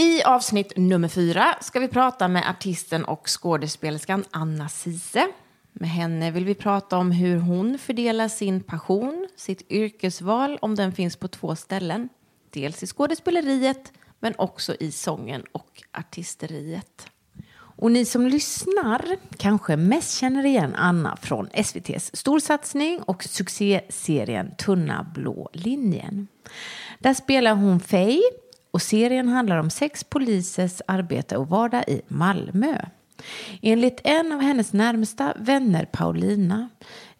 I avsnitt nummer fyra ska vi prata med artisten och skådespelerskan Anna Sise. Med henne vill vi prata om hur hon fördelar sin passion, sitt yrkesval, om den finns på två ställen. Dels i skådespeleriet, men också i sången och artisteriet. Och ni som lyssnar kanske mest känner igen Anna från SVTs storsatsning och succéserien Tunna blå linjen. Där spelar hon Faye och serien handlar om sex polisers arbete och vardag i Malmö. Enligt en av hennes närmsta vänner, Paulina,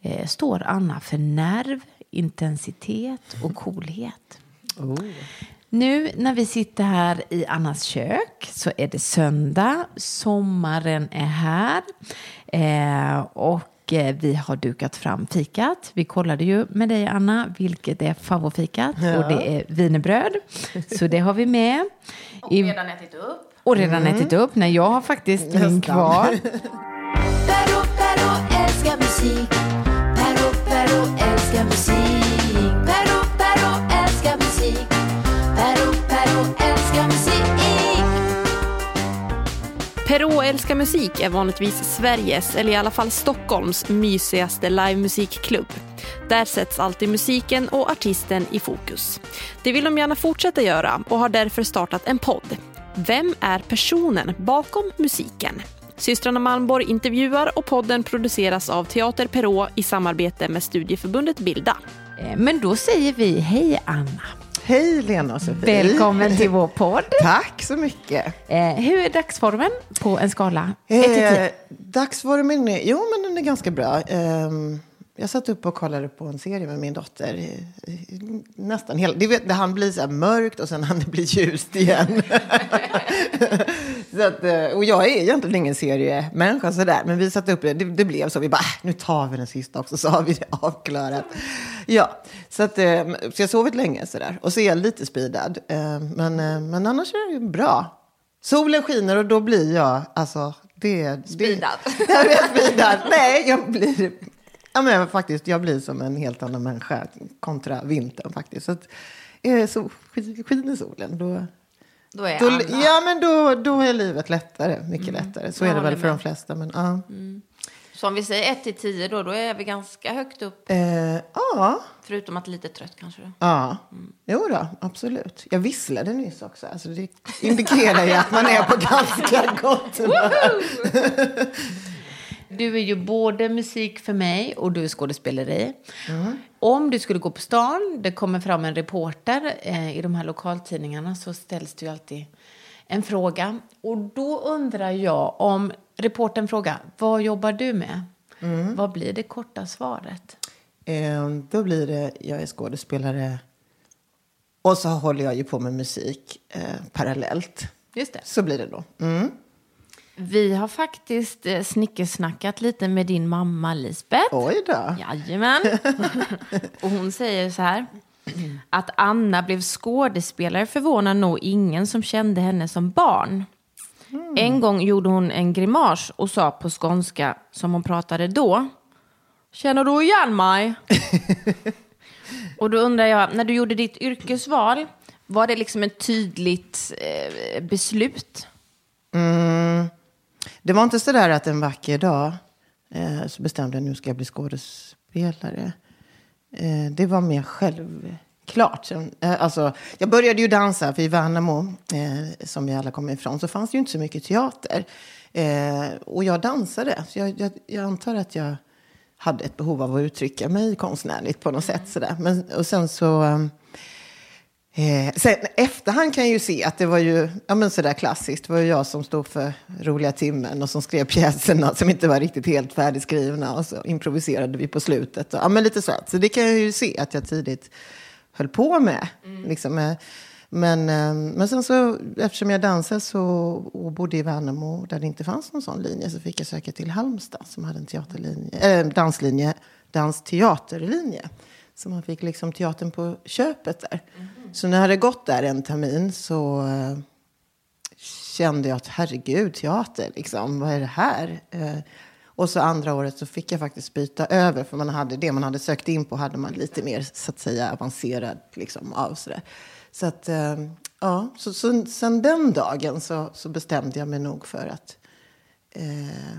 eh, står Anna för nerv, intensitet och coolhet. Oh. Nu när vi sitter här i Annas kök så är det söndag, sommaren är här eh, och eh, vi har dukat fram fikat. Vi kollade ju med dig Anna vilket är favoritfikat ja. och det är vinerbröd. Så det har vi med. Och redan ätit upp. Och redan mm. ätit upp. Nej, jag har faktiskt min kvar. Perro, Perro älskar musik. Perro, Perro älskar musik. Perro älskar musik är vanligtvis Sveriges, eller i alla fall Stockholms, mysigaste livemusikklubb. Där sätts alltid musiken och artisten i fokus. Det vill de gärna fortsätta göra och har därför startat en podd vem är personen bakom musiken? Systrarna Malmborg intervjuar och podden produceras av Teater Perå i samarbete med studieförbundet Bilda. Eh, men då säger vi hej Anna. Hej Lena och Sofie. Välkommen till vår podd. Tack så mycket. Eh, hur är dagsformen på en skala 1 till 10? Eh, dagsformen är, jo men den är ganska bra. Eh, jag satt upp och kollade på en serie med min dotter. Nästan hela, det, vet, det han blir så här mörkt och sen han det blir ljust igen. så att, eh, och jag är egentligen ingen seriemänniska sådär. Men vi satte upp det, det, det blev så. Vi bara, äh, nu tar vi den sista också så har vi det avklarat. Ja, så, att, eh, så jag sovit länge sådär. Och så är jag lite speedad. Eh, men, men annars är det bra. Solen skiner och då blir jag, alltså, det... Speedad? Jag är speedad. Nej, jag blir Ja, men faktiskt, jag blir som en helt annan människa kontra vintern faktiskt. Så att, eh, så skiner solen, då... Då är då, Ja, men då, då är livet lättare. Mycket mm. lättare. Så är det väl för de flesta. Men, ja. Mm. Så om vi säger 1 till 10 då, då är vi ganska högt upp? Eh, ja. Förutom att lite trött kanske? Då. Ja, mm. jo då, absolut. Jag visslade nyss också. Alltså, det indikerar ju att man är på ganska gott humör. Du är ju både musik för mig och du är skådespeleri. Mm. Om du skulle gå på stan, det kommer fram en reporter eh, i de här lokaltidningarna så ställs det ju alltid en fråga. Och då undrar jag om reportern frågar, vad jobbar du med? Mm. Vad blir det korta svaret? Eh, då blir det, jag är skådespelare och så håller jag ju på med musik eh, parallellt. Just det. Så blir det då. Mm. Vi har faktiskt eh, snickersnackat lite med din mamma Lisbeth. Oj då. Jajamän. och hon säger så här. Att Anna blev skådespelare förvånar nog ingen som kände henne som barn. Mm. En gång gjorde hon en grimas och sa på skånska, som hon pratade då. Känner du igen mig? och då undrar jag, när du gjorde ditt yrkesval, var det liksom ett tydligt eh, beslut? Mm. Det var inte så där att en vacker dag eh, så bestämde jag nu ska jag bli skådespelare. Eh, det var mer självklart. Eh, alltså, jag började ju dansa, för i Värnamo, eh, som vi alla kommer ifrån, så fanns det ju inte så mycket teater. Eh, och jag dansade, så jag, jag, jag, antar att jag hade ett behov av att uttrycka mig konstnärligt på något sätt. Sådär. Men, och sen så eh, eh, sen efterhand kan jag ju se att det var ju ja, men sådär klassiskt. Det var ju jag som stod för roliga timmen och som skrev pjäserna som inte var riktigt helt färdigskrivna. Och så improviserade vi på slutet. Och, ja, men lite så. så det kan jag ju se att jag tidigt höll på med. Mm. Liksom, eh, men, eh, men sen så, eftersom jag dansade så, och bodde i Värnamo där det inte fanns någon sån linje så fick jag söka till Halmstad som hade en teaterlinje, äh, danslinje, dansteaterlinje. Så man fick liksom teatern på köpet där. Mm. Så när jag hade gått där en termin så uh, kände jag att herregud, teater, liksom, vad är det här? Uh, och så andra året så fick jag faktiskt byta över, för man hade, det man hade sökt in på hade man lite mer så att säga avancerad liksom, av. Sådär. Så att, uh, ja, så, så, sen den dagen så, så bestämde jag mig nog för att... Eh,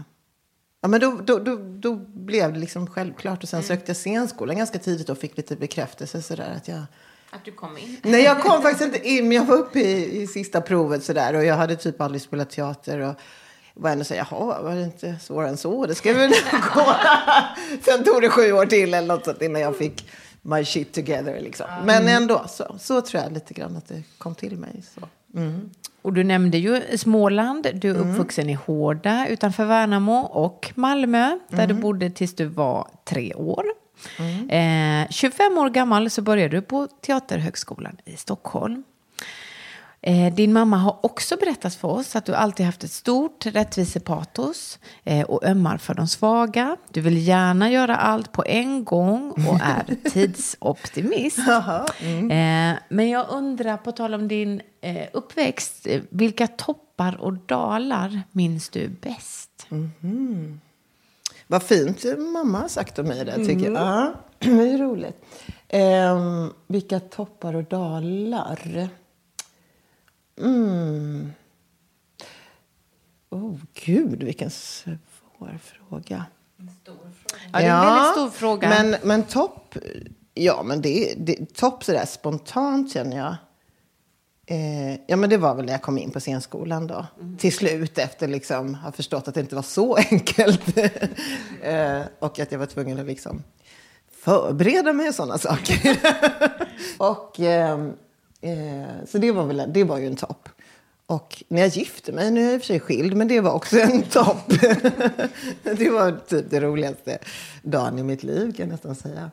ja, men då, då, då, då blev det liksom självklart. Och sen sökte jag scenskolan ganska tidigt och fick lite bekräftelse. Sådär, att jag, Att du kom in. Nej, jag kom faktiskt inte in, men jag var uppe i, i sista provet sådär. Och jag hade typ aldrig spelat teater. Och var ändå så jaha, var det inte svårare än så? Det ska väl gå. Sen tog det sju år till eller något sånt innan jag fick my shit together liksom. Men ändå, så, så tror jag lite grann att det kom till mig. Så. Och du nämnde ju Småland. Du är uppvuxen i Hårda utanför Värnamo och Malmö där du bodde tills du var tre år. Eh, 25 år gammal så började du på Teaterhögskolan i Stockholm. Eh, din mamma har också berättat för oss att du alltid haft ett stort rättvisepatos eh, och ömmar för de svaga. Du vill gärna göra allt på en gång och är tidsoptimist. Eh, men jag undrar, på tal om din uppväxt, vilka toppar och dalar minns du bäst? Vad fint mamma har sagt om mig det, tycker jag. Ja, det är roligt. Ehm, vilka toppar och dalar? Mm. Oh, gud, vilken svår fråga. Ja, det är en väldigt stor fråga. Men, men topp, ja men det, det topp sådär spontant känner jag. Eh, ja men det var väl när jag kom in på scenskolan då. Till slut efter liksom ha förstått att det inte var så enkelt. eh, och att jag var tvungen att liksom förbereda mig och sådana saker. och ehm, eh, så det var väl, det var ju en topp. Och när jag gifte mig, nu är jag i och för sig skild, men det var också en topp. det var typ det roligaste dagen i mitt liv kan jag nästan säga.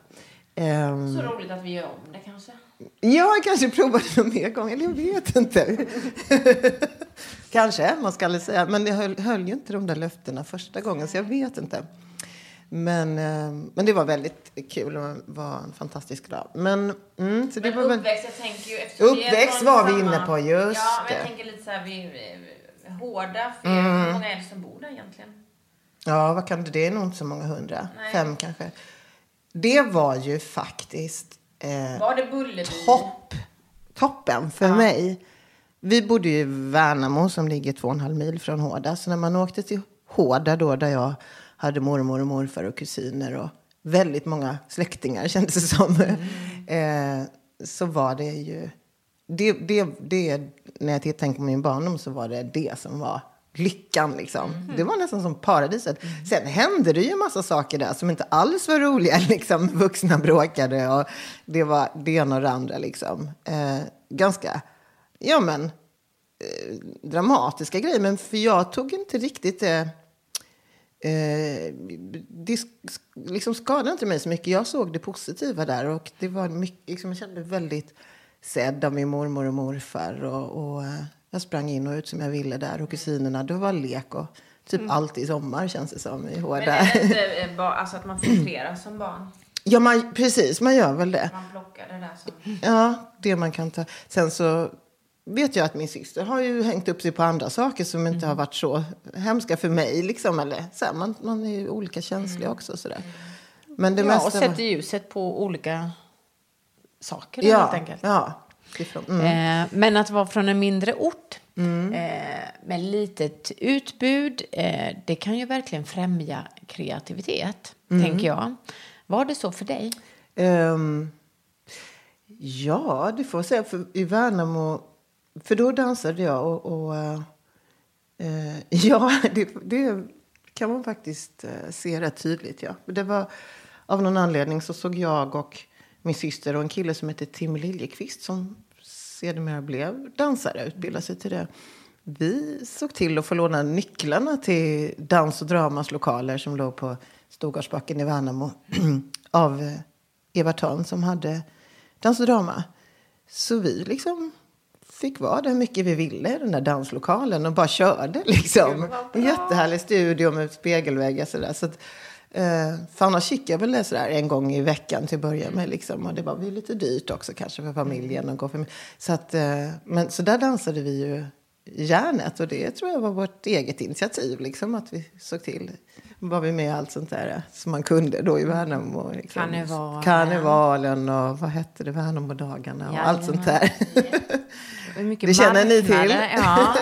Ehm, Så roligt att vi gör om det kanske. Jag kanske provade någon mer gång, eller jag vet inte. kanske, man ska aldrig säga. Men jag höll, höll ju inte de där löftena första gången, så jag vet inte. Men, eh, men det var väldigt kul och var en fantastisk dag. Men, mm, så det var väl... jag tänker ju... vi Uppväxt var vi inne på, just Ja, men jag det. tänker lite så här, vi är hårda. För Hur många är det som bor där egentligen? Ja, vad kan det? Det är nog inte så många hundra. Nej. Fem kanske. Det var ju faktiskt eh, Var det Bullerby? topp, toppen för mig. Vi bodde ju i Värnamo som ligger två och en halv mil från Hårda. Så när man åkte till Hårda då, där jag hade mormor och morfar och kusiner och väldigt många släktingar kändes det som. eh, så var det ju... Det, det, det, när jag tänker på min barndom så var det det som var lyckan. Liksom. Det var nästan som paradiset. Sen hände det ju en massa saker där som inte alls var roliga. Liksom. Vuxna bråkade och det var det ena och det andra. Liksom. Eh, ganska, ja men, eh, dramatiska grejer. Men för jag tog inte riktigt det... Eh, det sk- liksom skadade inte mig så mycket. Jag såg det positiva där. Och det var mycket, liksom, jag kände mig väldigt sedd av min mormor och morfar. Och, och eh, jag sprang in och ut som jag ville där. Och kusinerna, det var lek och typ alltid sommar känns det som i Hårda. Men är det inte eh, bara, alltså att man filtrerar som barn? Ja, man, precis. Man gör väl det. Man plockar det där som... Ja, det man kan ta. Sen så vet jag att min syster har ju hängt upp sig på andra saker som inte har varit så hemska för mig. Liksom, eller, så här, man, man är ju olika känslig också. Så där. Men det Ja, och mesta... var- sätter ljuset på olika saker ja, helt enkelt. Ja, ifrån, mm. Eh, men att vara från en mindre ort eh, med litet utbud, eh, det kan ju verkligen främja kreativitet, tänker jag. Var det så för dig? Ehm, ja, det får säga. För I Värnamo, för då dansade jag och... och eh, eh, ja, det, det kan man faktiskt eh, se rätt tydligt. Ja. Det var, av någon anledning så såg jag och min syster och en kille som hette Tim Liljekvist som sedermera blev dansare, utbildade sig till det. Vi såg till att få låna nycklarna till Dans och Dramas lokaler som låg på Storgårdsbacken i Värnamo av eh, Eva Törn som hade Dans och Drama. Så vi liksom fick vara där mycket vi ville i den där danslokalen och bara körde liksom. En jättehärlig studio med spegelväggar sådär. Så att, för annars gick jag väl det sådär en gång i veckan till att börja med liksom. Och det var ju lite dyrt också kanske för familjen att gå för Så att, eh, men så där dansade vi ju järnet och det tror jag var vårt eget initiativ liksom att vi såg till. Var vi med i allt sånt där som man kunde då i Värnamo. Liksom. Karnevalen. Karnevalen och vad hette det, Värnamodagarna och allt sånt där. Och mycket Det känner ni till. Ja.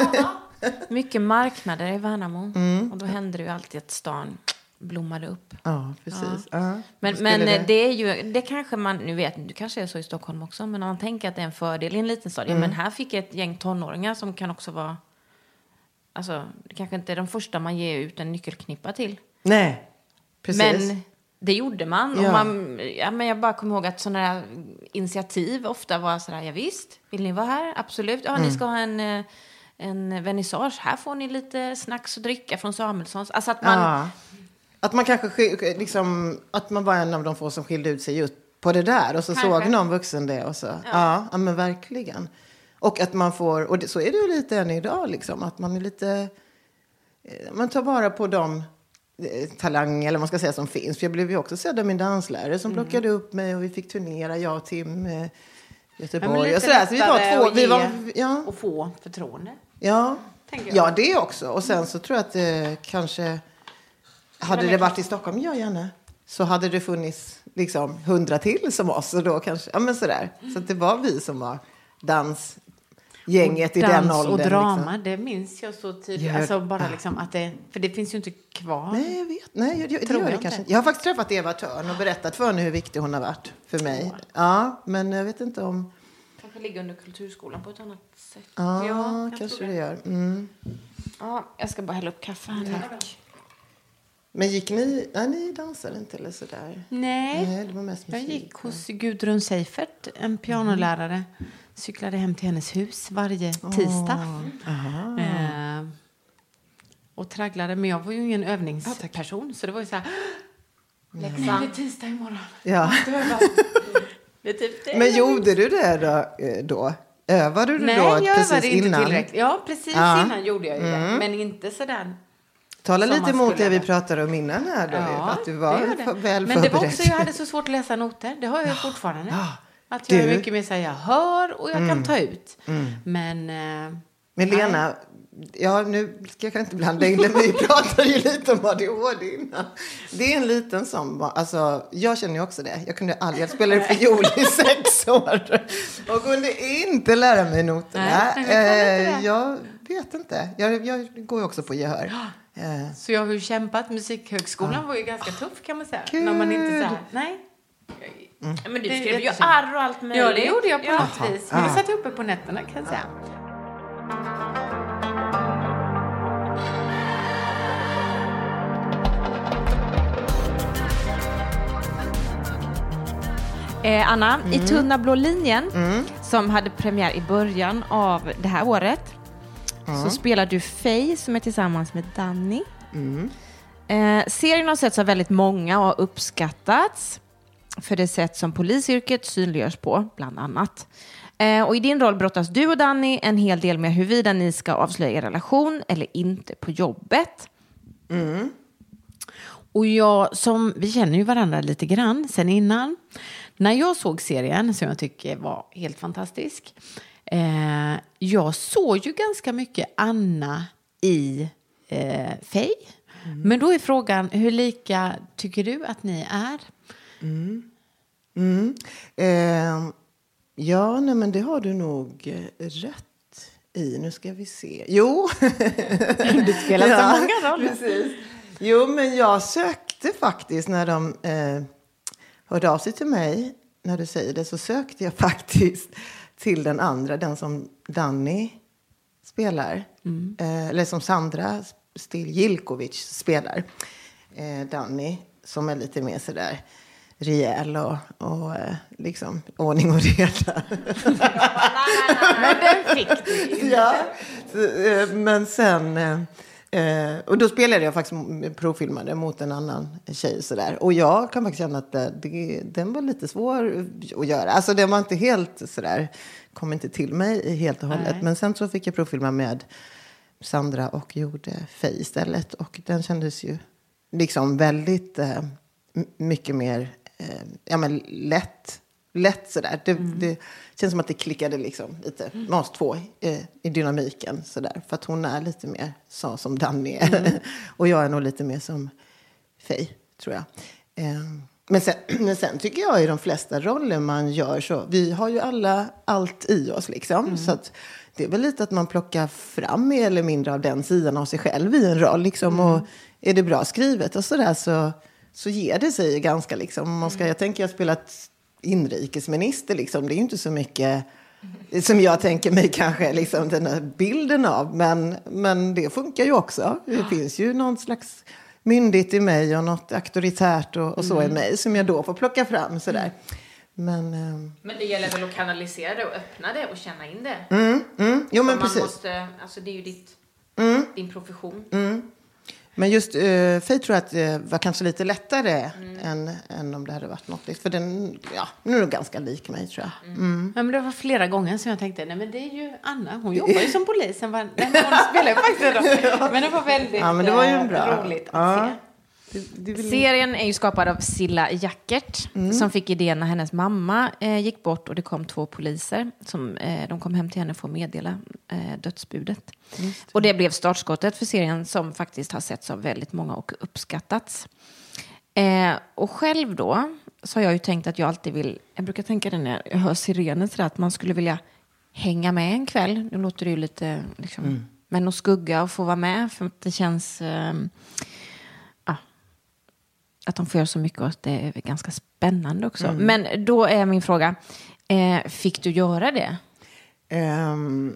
Mycket marknader i Värnamo. Och då hände det ju alltid att stan blommade upp. Ja, precis. Ja. Men, men det... det är ju, det kanske man, nu vet det kanske är så i Stockholm också, men om man tänker att det är en fördel i en liten stad. Ja, Mm. men här fick jag ett gäng tonåringar som kan också vara, alltså det kanske inte är de första man ger ut en nyckelknippa till. Nej, precis. Men det gjorde man. Ja. Och man ja, men jag bara kommer ihåg att sådana där initiativ ofta var sådär, ja, visst, vill ni vara här? Absolut. Ja, Mm. ni ska ha en, eh, en vernissage. Här får ni lite snacks och dricka från Samuelssons. Alltså att man, Ja. Att man kanske sk- liksom, att man var en av de få som skilde ut sig just på det där. Och så Kanske. såg någon vuxen det och så. Ja. ja, men verkligen. Och att man får, och det, så är det ju lite än idag liksom. Att man är lite, eh, man tar vara på de eh, talanger eller vad man ska säga som finns. För jag blev ju också sedd av min danslärare som plockade upp mig och vi fick turnera, jag och Tim. Eh, Ja, Göteborg lite och sådär. Så vi var två. Vi var, ja. Och få förtroende. Ja, ja det också. Och sen så tror jag att det kanske... Hade det varit i Stockholm, ja gärna. Så hade det funnits liksom hundra till som oss. Och då kanske, ja men sådär. Så att det var vi som var dansgänget i den Dans åldern. och drama, Liksom. det minns jag så tydligt. Ja. Alltså bara liksom att det, för det finns ju inte kvar. Nej, jag vet. Nej, jag, jag, Tror gör det jag kanske inte. Jag har faktiskt träffat Eva Törn och berättat för henne hur viktig hon har varit för mig. Ja, men jag vet inte om... kanske ligger under kulturskolan på ett annat sätt. Ja, Ja, jag kanske det gör. Mm. Ja, jag ska bara hälla upp kaffe här. Tack. Men gick ni... Nej, ni dansade inte eller sådär? Nej. Nej, det var mest Jag musik. gick hos Gudrun Seifert, en pianolärare. Cyklade hem till hennes hus varje tisdag. Eh, och tragglade. Men jag var ju ingen övningsperson. så det var ju så här... Nej, det är tisdag imorgon. Ja. Det typ det. Men gjorde du det då? eh, då? Övade du Nej, då jag precis övade inte innan? tillräckligt. Ja, precis Ja. Mm. innan gjorde jag ju det. Men inte sådär. Tala lite emot det vi pratade om innan här då. att du var det det. väl Men det var också, jag hade så svårt att läsa noter. Det har jag ju fortfarande. ja. Att jag är Du- Mm. mycket mer så här, jag hör och jag kan ta ut. Men... Eh, Men Lena, ja, nu ska jag inte blanda in det, men vi pratade ju lite om ADHD innan. Det är en liten som, var- alltså, jag känner ju också det. Jag kunde aldrig, jag spelade fiol i sex år och kunde inte lära mig noterna. Nej, Eh, jag vet inte. Jag, jag går ju också på gehör. Eh, så jag har ju kämpat. Musikhögskolan var ju ganska tuff kan man säga. Kul. När man inte så här, nej. Ja, men du skrev ju arr och allt möjligt. Ja, det gjorde jag på Ja. något vis. Men det Ah. satt jag uppe på nätterna kan jag säga. Eh, Anna, i Mm. Tunna blå linjen, som hade premiär i början av det här året, så spelar du Faye som är tillsammans med Danny. Mm. Eh, serien har setts av väldigt många och har uppskattats för det sätt som polisyrket synliggörs på, bland annat. Eh, och I din roll brottas du och Danny en hel del med huruvida ni ska avslöja er relation eller inte på jobbet. Och jag, som, vi känner ju varandra lite grann sen innan. När jag såg serien, som jag tycker var helt fantastisk, eh, jag såg ju ganska mycket Anna i eh, Faye. Men då är frågan, hur lika tycker du att ni är? Mm. Eh, ja, nej, men det har du nog eh, rätt i. Nu ska vi se. Jo. Du spelar Ja, så många roller. Precis. Jo, men jag sökte faktiskt när de eh, hörde av sig till mig. När du säger det så sökte jag faktiskt till den andra, den som Danny spelar. Eh, eller som Sandra Stil Gilkovic spelar. Eh, Danny, som är lite mer sådär rejäl och, och eh, liksom ordning och reda. Men den fick du ja. Så, eh, men sen... eh, Eh, och då spelade jag faktiskt provfilmade mot en annan tjej. Sådär. Och jag kan faktiskt känna att det, det, den var lite svår att göra. Alltså den var inte helt sådär, kom inte till mig helt och hållet. Nej. Men sen så fick jag provfilma med Sandra och gjorde Faye istället. Och den kändes ju liksom väldigt eh, mycket mer eh, ja, men lätt. Lätt sådär. Det, det känns som att det klickade liksom lite med oss två eh, i dynamiken. Sådär. För att hon är lite mer så som Danny är. och jag är nog lite mer som Faye, tror jag. Eh, men, sen, men sen tycker jag i de flesta roller man gör så. Vi har ju alla allt i oss liksom. Så att det är väl lite att man plockar fram mer eller mindre av den sidan av sig själv i en roll. Liksom, och är det bra skrivet och sådär så, så ger det sig ganska liksom. Man ska, jag tänker jag har spelat inrikesminister liksom. Det är ju inte så mycket som jag tänker mig kanske liksom den här bilden av. Men, men det funkar ju också. Det finns ju någon slags myndigt i mig och något auktoritärt och, och så i mig som jag då får plocka fram sådär. Men, ehm, Men det gäller väl att kanalisera det och öppna det och känna in det. mm, mm, jo men man precis. måste, alltså det är ju ditt, din profession. Men just uh, Faye tror jag att det var kanske lite lättare än, än om det hade varit något. För den, ja, nu är det ganska lik mig tror jag. Mm. Ja, men det var flera gånger som jag tänkte, nej men det är ju Anna, hon jobbar ju som polis. Sen var, nej, men hon spelar ju faktiskt idag. Men det var väldigt Ja, men det var ju eh, bra. roligt att Ja. se. Det, det vill... Serien är ju skapad av Silla Jackert som fick idén när hennes mamma eh, gick bort och det kom två poliser. Som, eh, de kom hem till henne för att meddela eh, dödsbudet. Och det blev startskottet för serien som faktiskt har setts av väldigt många och uppskattats. Eh, och själv då så har jag ju tänkt att jag alltid vill, jag brukar tänka det när jag hör sirenen sådär, att man skulle vilja hänga med en kväll. Nu låter det ju lite liksom, men att skugga och få vara med för att det känns ja, att de får göra så mycket och att det är ganska spännande också. Men då är min fråga, eh, fick du göra det? Ehm,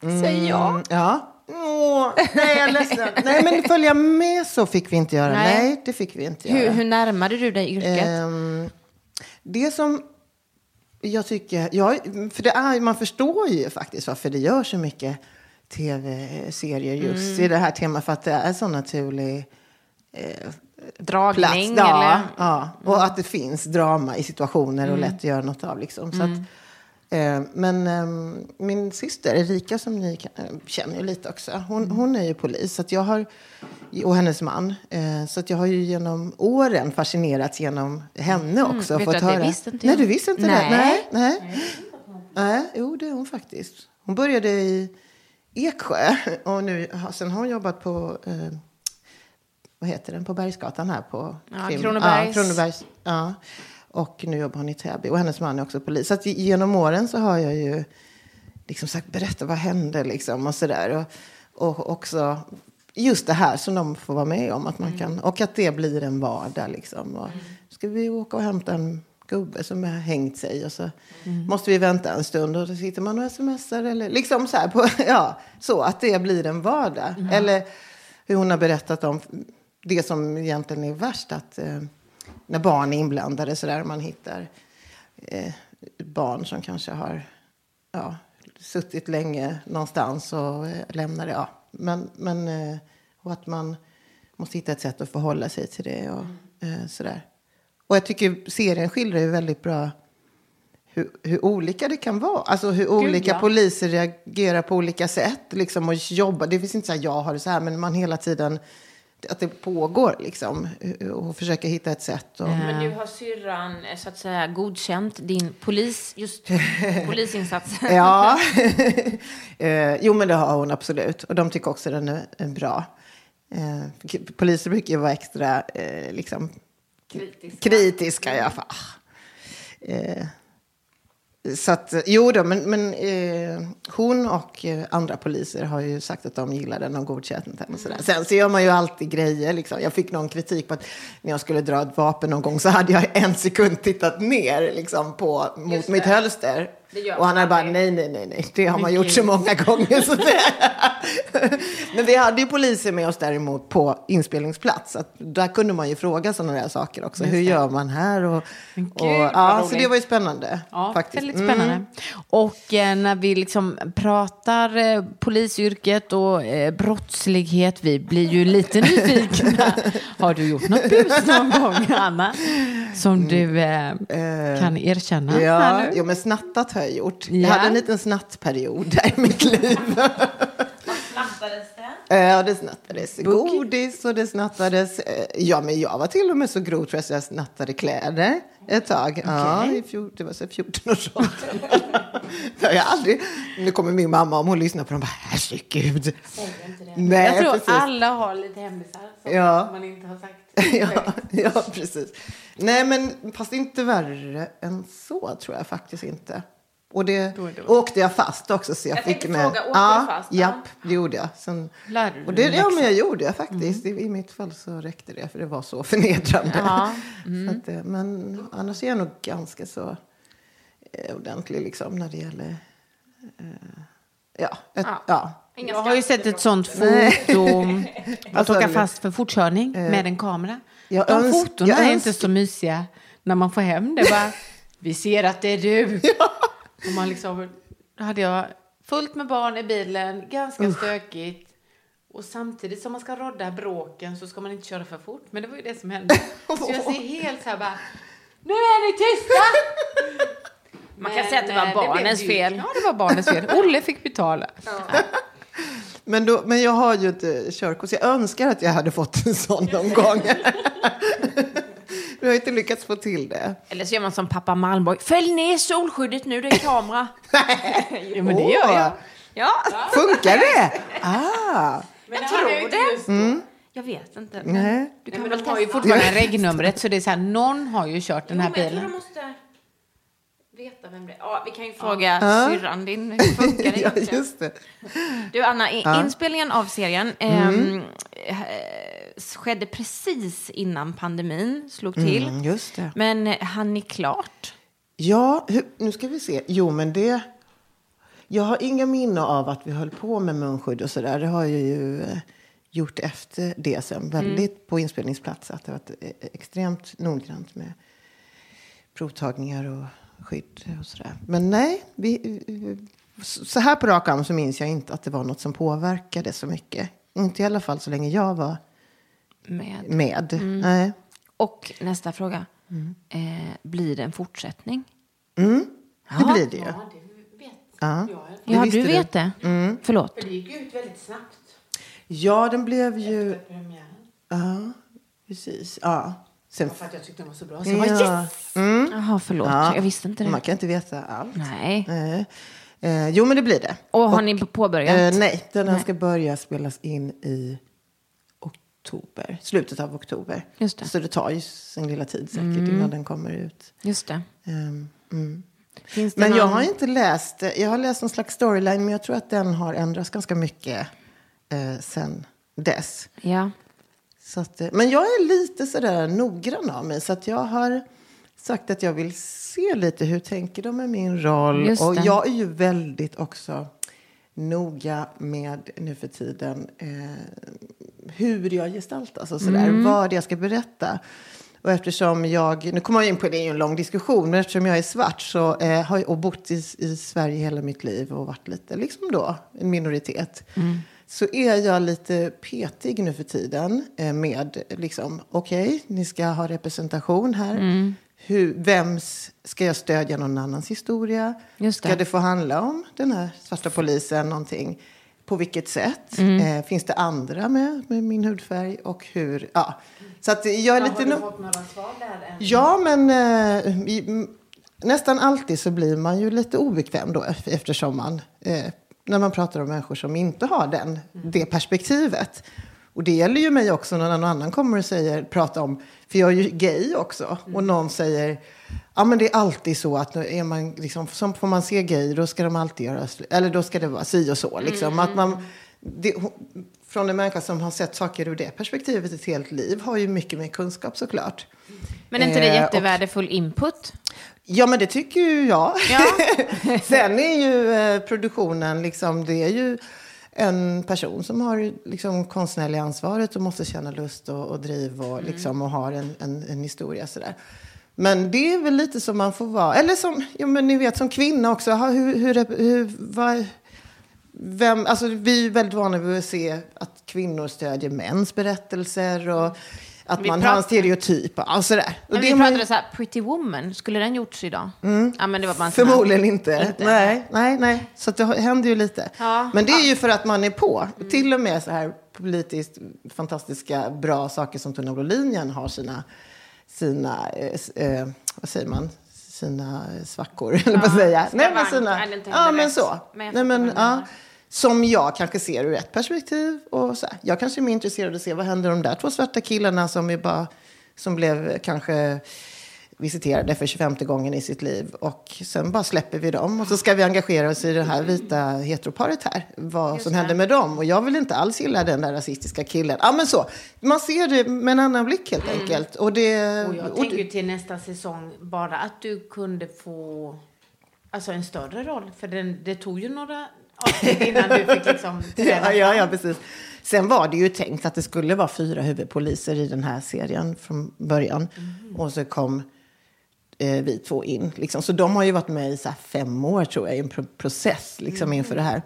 Säg ja. mm, ja. Åh, nej, jag är ledsen. nej, men följa med så fick vi inte göra. Nej. Nej, det fick vi inte Hur, göra. hur närmade du dig yrket? Ehm, det som jag tycker, ja, för det är, man förstår ju faktiskt varför det gör så mycket tv-serier just i det här temat. För att det är så naturlig eh, Dragning? plats. eller? Ja, ja, och att det finns drama i situationer och lätt att göra något av. Liksom. Så att, eh, men eh, min syster Erika, som ni eh, känner ju lite också, hon, hon är ju polis. Så jag har, och hennes man. Eh, så jag har ju genom åren fascinerats genom henne också. Vet fått du att det visste inte Nej, jag? du visste inte Nej. det? Nej. Nej. Nej, jo, det är hon faktiskt. Hon började i Eksjö och nu, sen har hon jobbat på eh, vad heter den, på Bergsgatan här på Ja, Krim- Kronobergs. Ja, Kronobergs. Ja. Och nu jobbar hon i Täby och hennes man är också polis. Så genom åren så har jag ju liksom sagt berätta vad hände liksom och sådär. Och, och också just det här som de får vara med om. Att man kan, och att det blir en vardag liksom. Och ska vi åka och hämta en gubbe som har hängt sig och så måste vi vänta en stund och då sitter man och smsar eller liksom så här på, ja, så att det blir en vardag. Eller hur hon har berättat om det som egentligen är värst att eh, när barn är inblandade så där man hittar eh, barn som kanske har ja, suttit länge någonstans och eh, lämnar det. Ja. Men, men, eh, och att man måste hitta ett sätt att förhålla sig till det. Och, eh, sådär. och jag tycker serien skildrar ju väldigt bra hur, hur olika det kan vara. Alltså hur olika ja. poliser reagerar på olika sätt. Liksom, och jobbar. Det finns inte så här, jag har det så här, men man hela tiden att det pågår liksom. Och försöka hitta ett sätt. Och, Men nu har syrran eh, så att säga godkänt din polis, just polisinsats. Ja, eh, jo men det har hon absolut. Och de tycker också den är, bra. Eh, poliser brukar ju vara extra liksom, Kritiska. kritiska. Ja, så att, jo då, men, men eh, hon och eh, andra poliser har ju sagt att de gillar den och godkänt den. Och sådär. Sen så gör man ju alltid grejer. Liksom. Jag fick någon kritik på att när jag skulle dra ett vapen någon gång så hade jag en sekund tittat ner liksom, på, mot mitt hölster. Och han hade bara, nej, nej, nej, nej, det har man gjort så många gånger. Så det. Men vi hade ju poliser med oss däremot på inspelningsplats. Att där kunde man ju fråga sådana där saker också. Hur gör man här? Och, gud, och, ja, så det var ju spännande. Ja, faktiskt. väldigt Mm. spännande. Och eh, när vi liksom pratar eh, polisyrket och eh, brottslighet, vi blir ju lite nyfikna. Har du gjort något bus någon gång, Anna? Som du eh, kan erkänna här Ja, nu? jo, men snattat har jag gjort. Ja. Jag hade en liten snattperiod där i mitt liv. Snattades det? Ja, det snattades godis och det snattades... eh, Ja, men jag var till och med så grov tror jag så jag snattade kläder ett tag. Ja, i fjol, det var så 14 års ålder. Det har jag aldrig... Nu kommer min mamma om hon lyssnar på dem. Bara, Herregud. Nej, Jag tror precis. alla har lite hemlisar som Ja. man inte har sagt. ja, ja, precis. Nej, men fast inte värre än så tror jag faktiskt inte. Och det, åkte jag fast också. Så jag, Jag fick tänkte med. fråga, åkte ja, du fast? Ja. Japp, det gjorde jag. Sen, Lärde du och det, ja, men jag gjorde jag faktiskt. I, I mitt fall så räckte det, för det var så förnedrande. Ja. Så att, eh, men annars är jag nog ganska så eh, ordentlig liksom, när det gäller... Eh, ja, ett, Ja. ja. Jag har ju sett ett sånt foto. Att åka fast för fortkörning med en kamera. jag De fotona är inte så mysiga när man får hem det. Bara, vi ser att det är du. Och man liksom, då hade jag fullt med barn i bilen, ganska stökigt. Och samtidigt som man ska rodda bråken så ska man inte köra för fort. Men det var ju det som hände. Så jag ser helt så här bara, nu är ni tysta! Man kan säga att det var eh, barnens ju- fel. Ja, det var barnens fel. Olle fick betala. Men, då, men jag har ju inte körkort, så jag önskar att jag hade fått en sån någon gång. Jag har inte lyckats få till det. Eller så gör man som pappa Malmborg. Fäll ner solskyddet nu, det är kamera. Ja, men det gör jag. Ja, Funkar det? Ah, Men jag tror det. Jag vet inte. Men nej. du Nej, kan men väl de har ju testa. fortfarande regnumret så det är så här, någon har ju kört den här Jo, men jag tror bilen. Veta vem det är. Ja, vi kan ju fråga syrran din. Hur funkar det Ja, just det. Du Anna, i, inspelningen av serien ehm, eh, skedde precis innan pandemin slog till. Mm, just det. Men eh, hann ni klart? Ja, hur, nu ska vi se. Jo, men det... Jag har inga minne av att vi höll på med munskydd och sådär. Det har jag ju eh, gjort efter det sen. Väldigt på inspelningsplats. Att det har varit eh, extremt noggrant med provtagningar och skydd och sådär. Men nej, vi, så här på rak arm så minns jag inte att det var något som påverkade så mycket. Inte i alla fall så länge jag var Med. med. Nej. Och nästa fråga. Eh, blir det en fortsättning? Mm, det Ja. blir det ju. Ja, det Ja, visste du vet det. Förlåt. Det gick ut väldigt snabbt. Ja, den blev ju... Ja, precis. Ja. Sen, För att jag tyckte den var så bra. Så jag bara, yes! ja. Mm. Jaha, förlåt. Ja. Jag visste inte det. Man kan inte veta allt. Nej. Nej. Eh, jo, men det blir det. Och har ni påbörjat? Eh, nej, den här ska börja spelas in i oktober. Slutet av oktober. Just det. Så det tar ju sin lilla tid säkert innan den kommer ut. Just det. Ehm, mm. Det Men jag någon- har inte läst, jag har läst någon slags storyline, men jag tror att den har ändrats ganska mycket eh, sen dess. Ja. Så att, eh, men jag är lite sådär noggrann av mig. Så att jag har sagt att jag vill se lite hur tänker de med min roll. Och jag är ju väldigt också noga med nu för tiden eh, hur jag gestaltas och sådär. Mm. Vad jag ska berätta. Och eftersom jag, nu kommer jag in på det, det är en lång diskussion, men eftersom jag är svart så, eh, har jag bott i, i Sverige hela mitt liv och varit lite, liksom då, en minoritet. Så är jag lite petig nu för tiden eh, med, liksom, okej, ni ska ha representation här. Hur, vems, ska jag stödja någon annans historia? Just det. Ska det få handla om den här svarta polisen någonting? På vilket sätt? Mm. Eh, finns det andra med, med min hudfärg? Och hur? Ja. Så att jag är lite... Har du no- fått några svar där än? Ja, men eh, i, nästan alltid så blir man ju lite obekväm då ef- eftersom man, eh, när man pratar om människor som inte har den, det perspektivet. Och det gäller ju mig också när någon annan kommer och säger, pratar om, för jag är ju gay också, och någon säger, ja men det är alltid så att är man liksom, som får man se gay, då ska de alltid göra, eller då ska det vara si och så liksom. Att man, det, hon- från en människa som har sett saker ur det perspektivet ett helt liv har ju mycket mer kunskap såklart. Men är inte det Eh, och- jättevärdefull input? Ja, men det tycker ju jag. Ja. Sen är ju eh, produktionen, liksom, det är ju en person som har liksom, konstnärliga ansvaret och måste känna lust och, och driv och, liksom, och har en, en, en historia sådär. Men det är väl lite som man får vara. Eller som, ja, men ni vet, som kvinna också. Ha, hur, hur, hur, vad, vem, alltså, vi är väldigt vana vid att se att kvinnor stödjer mäns berättelser och att Vi man pratar- har en stereotyp och allt sådär. Men vi är man- pratade så här, Pretty Woman, skulle den gjorts idag? Ja, men det var bara Förmodligen inte. Inte. Nej, nej, nej. Så det händer ju lite. Ja. Men det är ju för att man är på. Till och med så här politiskt fantastiska, bra saker som Tone Brolin har sina, sina eh, eh, vad säger man? Sina svackor, eller vad säger jag? Nej, men sina, ja, men så. Men Nej, men, ja, som jag kanske ser ur ett perspektiv. Och så här. Jag kanske är mer intresserad av att se vad händer de där två svarta killarna som, är bara, som blev kanske visiterade för 25 gången i sitt liv. Och sen bara släpper vi dem. Och så ska vi engagera oss i det här vita heteroparet här. Vad som händer med dem. Och jag vill inte alls gilla den där rasistiska killen. Ja men så. Man ser det med en annan blick helt enkelt. Och det... Och jag och tänker det- till nästa säsong bara att du kunde få alltså en större roll. För den, det tog ju några avsnitt innan du fick liksom Ja, ja, ja, precis. Sen var det ju tänkt att det skulle vara fyra huvudpoliser i den här serien från början. Och så kom eh, vi två in. Liksom. Så de har ju varit med i så fem år tror jag i en pro- process liksom, inför det här.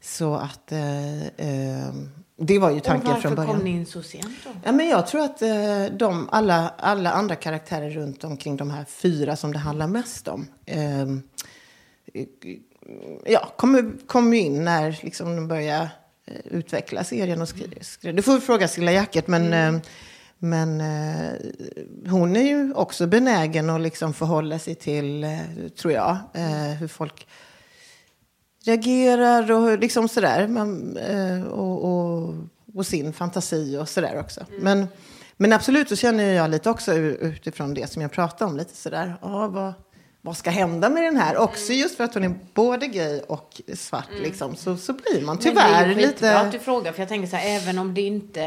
Så att eh, eh, det var ju tanken varför från början. kom ni in så sent då? Ja, men jag tror att eh, de, alla, alla andra karaktärer runt omkring de här fyra som det handlar mest om eh, ja, kom, kom in när liksom, de började eh, utveckla serien. och skri- Du får fråga Silla Jacket, men, eh, men eh, hon är ju också benägen att liksom förhålla sig till, tror jag, hur folk reagerar och liksom sådär. Man, och, och, och sin fantasi och sådär också. Men, men absolut så känner jag lite också utifrån det som jag pratade om. Lite sådär, ja, vad, vad ska hända med den här? Också just för att hon är både gay och svart liksom. Så, så blir man Men det är tyvärr skitbra att du lite... frågar, för jag tänker så här, även om det inte...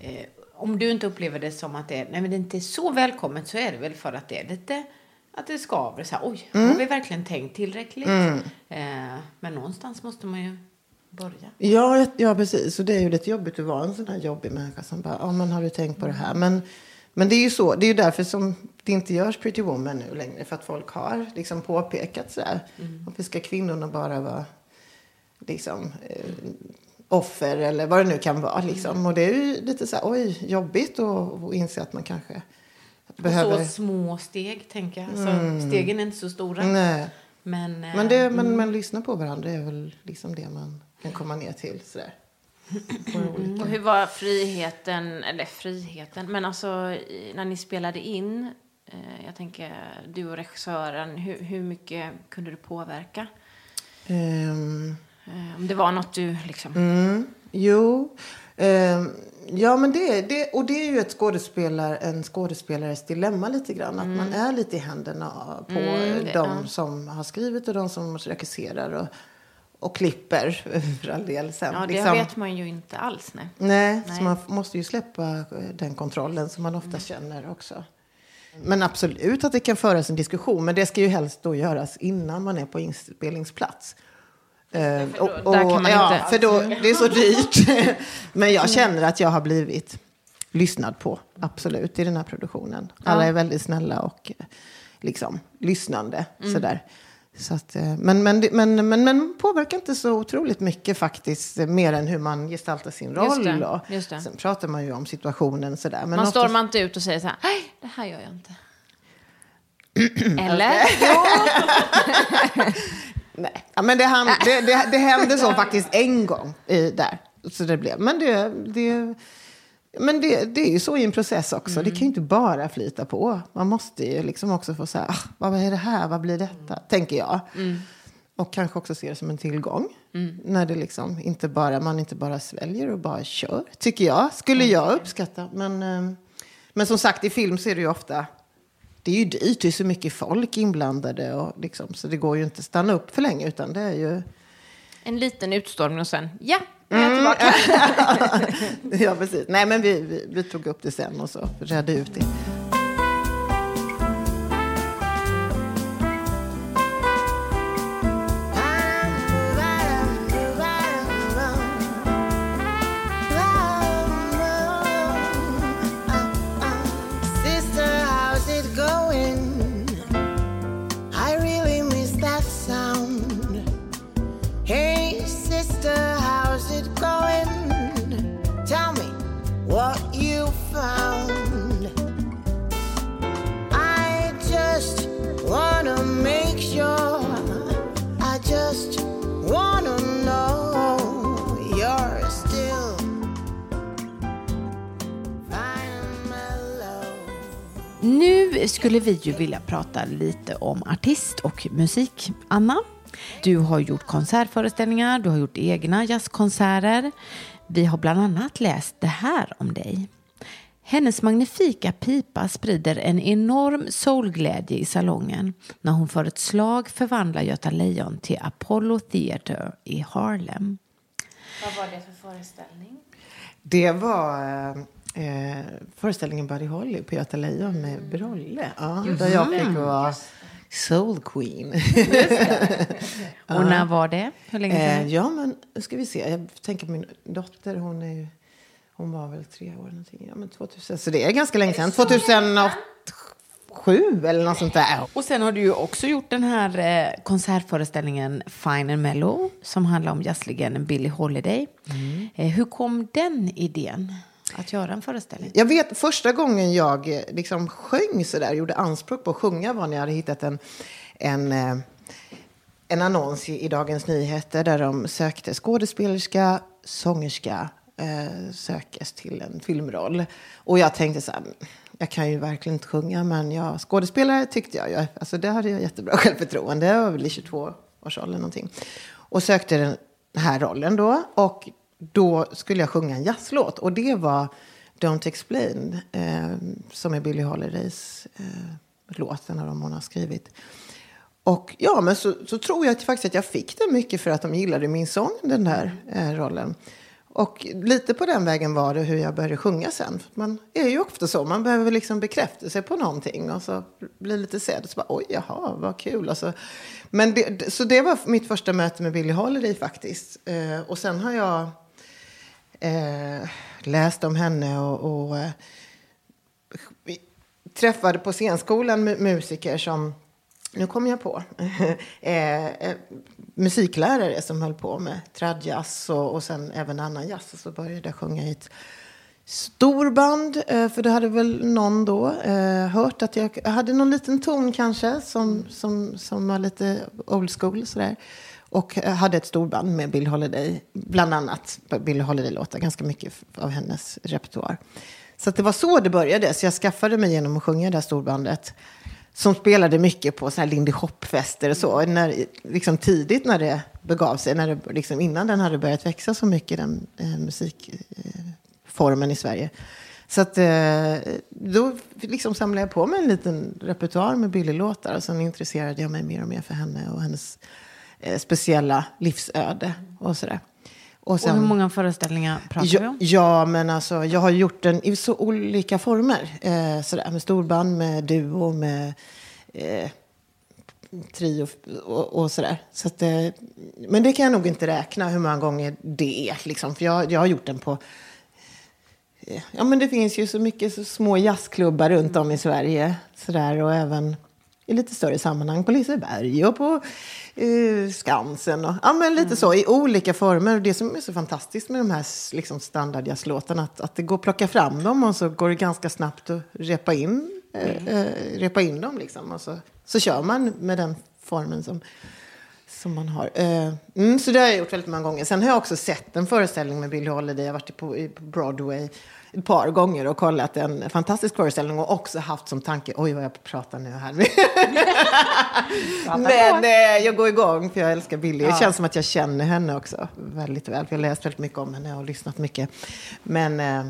Eh, om du inte upplever det som att det, nej, men det inte är så välkommet så är det väl för att det är lite... Att det skaver. Så här, Oj, Mm. har vi verkligen tänkt tillräckligt? Eh, men någonstans måste man ju börja. Ja, ja, precis. Och det är ju lite jobbigt att vara en sån här jobbig människa som bara, ja men har du tänkt på det här? Men, men det är ju så, det är ju därför som det inte görs Pretty Woman nu längre. För att folk har liksom påpekat så här. Varför ska kvinnorna bara vara liksom eh, offer eller vad det nu kan vara liksom. Och det är ju lite så här, oj, jobbigt att inse att man kanske behöver... Mm. Och så små steg, tänker jag. Så stegen är inte så stora. Nej. Men, eh, Men, det, men, men lyssna på varandra är väl liksom det man kan komma ner till sådär. Och hur var friheten, eller friheten, men alltså när ni spelade in, eh, jag tänker du och regissören, hur, hur mycket kunde du påverka? Ehm, Eh, om det var något du liksom... Mm, jo. Ehm, ja, men det, det, och det är ju ett skådespelar, en skådespelares dilemma lite grann. Att man är lite i händerna på Mm, det- de ja. som har skrivit och de som regisserar och, och klipper för all del sen. Ja, det liksom. vet man ju inte alls. Nej. Nej, Nej. så man måste ju släppa eh, den kontrollen som man ofta känner också. Men absolut att det kan föras en diskussion, men det ska ju helst då göras innan man är på inspelningsplats. Eh, och, och, där kan man ja, inte- För då, det är så dyrt. men jag känner att jag har blivit lyssnad på, absolut, i den här produktionen. Alla är väldigt snälla och liksom lyssnande. Mm. Sådär. Så att, eh, men, men, men, men, men påverkar inte så otroligt mycket faktiskt, eh, mer än hur man gestaltar sin roll. Just det, just det. Sen pratar man ju om situationen sådär. Men Man oftast- stormar inte ut och säger så här, nej, det här gör jag inte. Eller? Nej, ja, men det, han, det, det, det hände så faktiskt en gång i, där. Så det blev. Men, det, det, men det, det är ju så i en process också. Det kan ju inte bara flyta på. Man måste ju liksom också få säga, ah, vad är det här, vad blir detta? Tänker jag. Och kanske också se det som en tillgång. När det liksom inte bara, man inte bara sväljer och bara kör. Tycker jag. Skulle jag uppskatta. Men, eh, men som sagt, i film så är det ju ofta det är ju dyrt, det är så mycket folk inblandade. Och liksom, så det går ju inte att stanna upp för länge. Utan det är ju... En liten utstormning och sen, ja, tillbaka. Ja, precis. Nej, men vi, vi, vi tog upp det sen och så redde ut det. Skulle vi ju vilja prata lite om artist och musik. Anna, du har gjort konsertföreställningar, du har gjort egna jazzkonserter. Vi har bland annat läst det här om dig. Hennes magnifika pipa sprider en enorm soulglädje i salongen när hon för ett slag förvandlar Göta Lejon till Apollo Theatre i Harlem. Vad var det för föreställning? Det var eh, eh, föreställningen Buddy Holly på Göta Lejon med Brolle. Ja, där jag fick vara Soul Queen. Och när var det? Hur länge sedan? eh, ja, men ska vi se. Jag tänker på min dotter. Hon, är ju, hon var väl tre år. Någonting. Ja, men 2000, så det är ganska länge sedan. 2007 eller något sånt där. Och sen har du ju också gjort den här eh, konsertföreställningen Fine and Mellow som handlar om jazzlegenden Billie Holiday. Eh, hur kom den idén att göra en föreställning? Jag vet första gången jag eh, liksom sjöng så där, gjorde anspråk på att sjunga var när jag hade hittat en, en, eh, en annons i, i Dagens Nyheter där de sökte skådespelerska, sångerska, eh, sökes till en filmroll. Och jag tänkte så här, mm, jag kan ju verkligen inte sjunga, men jag, skådespelare tyckte jag. jag alltså det hade jag jättebra självförtroende. Jag var väl i 22-årsåldern någonting. Och sökte den här rollen då. Och då skulle jag sjunga en jazzlåt. Och det var Don't Explain, eh, som är Billie Holidays eh, låt, en av dem hon har skrivit. Och ja, men så, så tror jag faktiskt att jag fick den mycket för att de gillade min sång, den här eh, rollen. Och lite på den vägen var det hur jag började sjunga sen. För Man är ju ofta så, man behöver liksom bekräftelse på någonting och så blir lite sedd och så bara oj, jaha, vad kul. Och så, men det, så det var mitt första möte med Billie Holiday faktiskt. Eh, och sen har jag eh, läste om henne och, och eh, vi träffade på scenskolan musiker som, nu kom jag på, eh, eh, musiklärare som höll på med tradjazz och, och sen även annan jazz. Och så började jag sjunga i ett storband, eh, för det hade väl någon då eh, hört att jag, jag hade någon liten ton kanske som, som, som var lite old school sådär. Och hade ett storband med Bill Holiday, bland annat Bill Holiday-låtar, ganska mycket av hennes repertoar. Så att det var så det började, så jag skaffade mig genom att sjunga det här storbandet. Som spelade mycket på såna här Lindy Hop-fester och så. När, liksom tidigt när det begav sig, när det, liksom innan den hade börjat växa så mycket, den eh, musikformen i Sverige. Så att, eh, då liksom samlade jag på mig en liten repertoar med Billy-låtar. Och sen intresserade jag mig mer och mer för henne och hennes eh, speciella livsöde och sådär. Och Och hur många föreställningar pratar vi Ja, om? ja, men alltså jag har gjort den i så olika former. Eh, sådär, med storband, med duo, med eh, trio och, och sådär. Så att, eh, men det kan jag nog inte räkna hur många gånger det är. Liksom, för jag, jag har gjort den på... eh, Ja, men det finns ju så mycket så små jazzklubbar runt om i Sverige. Sådär, och även i lite större sammanhang på Liseberg och på eh, Skansen. Och, ja, men lite så i olika former. Och det som är så fantastiskt med de här liksom, standardjazzlåtarna att, att det går att plocka fram dem och så går det ganska snabbt att repa in, eh, eh, repa in dem. Liksom. Och så, så kör man med den formen som, som man har. Eh, mm, så det har jag gjort väldigt många gånger. Sen har jag också sett en föreställning med Billie Holiday. Jag har varit på, Broadway ett par gånger och kollat en fantastisk föreställning och också haft som tanke, oj vad jag pratar nu här. Men eh, jag går igång för jag älskar Billie. Det känns som att jag känner henne också väldigt väl. För jag har läst väldigt mycket om henne och lyssnat mycket. Men, eh,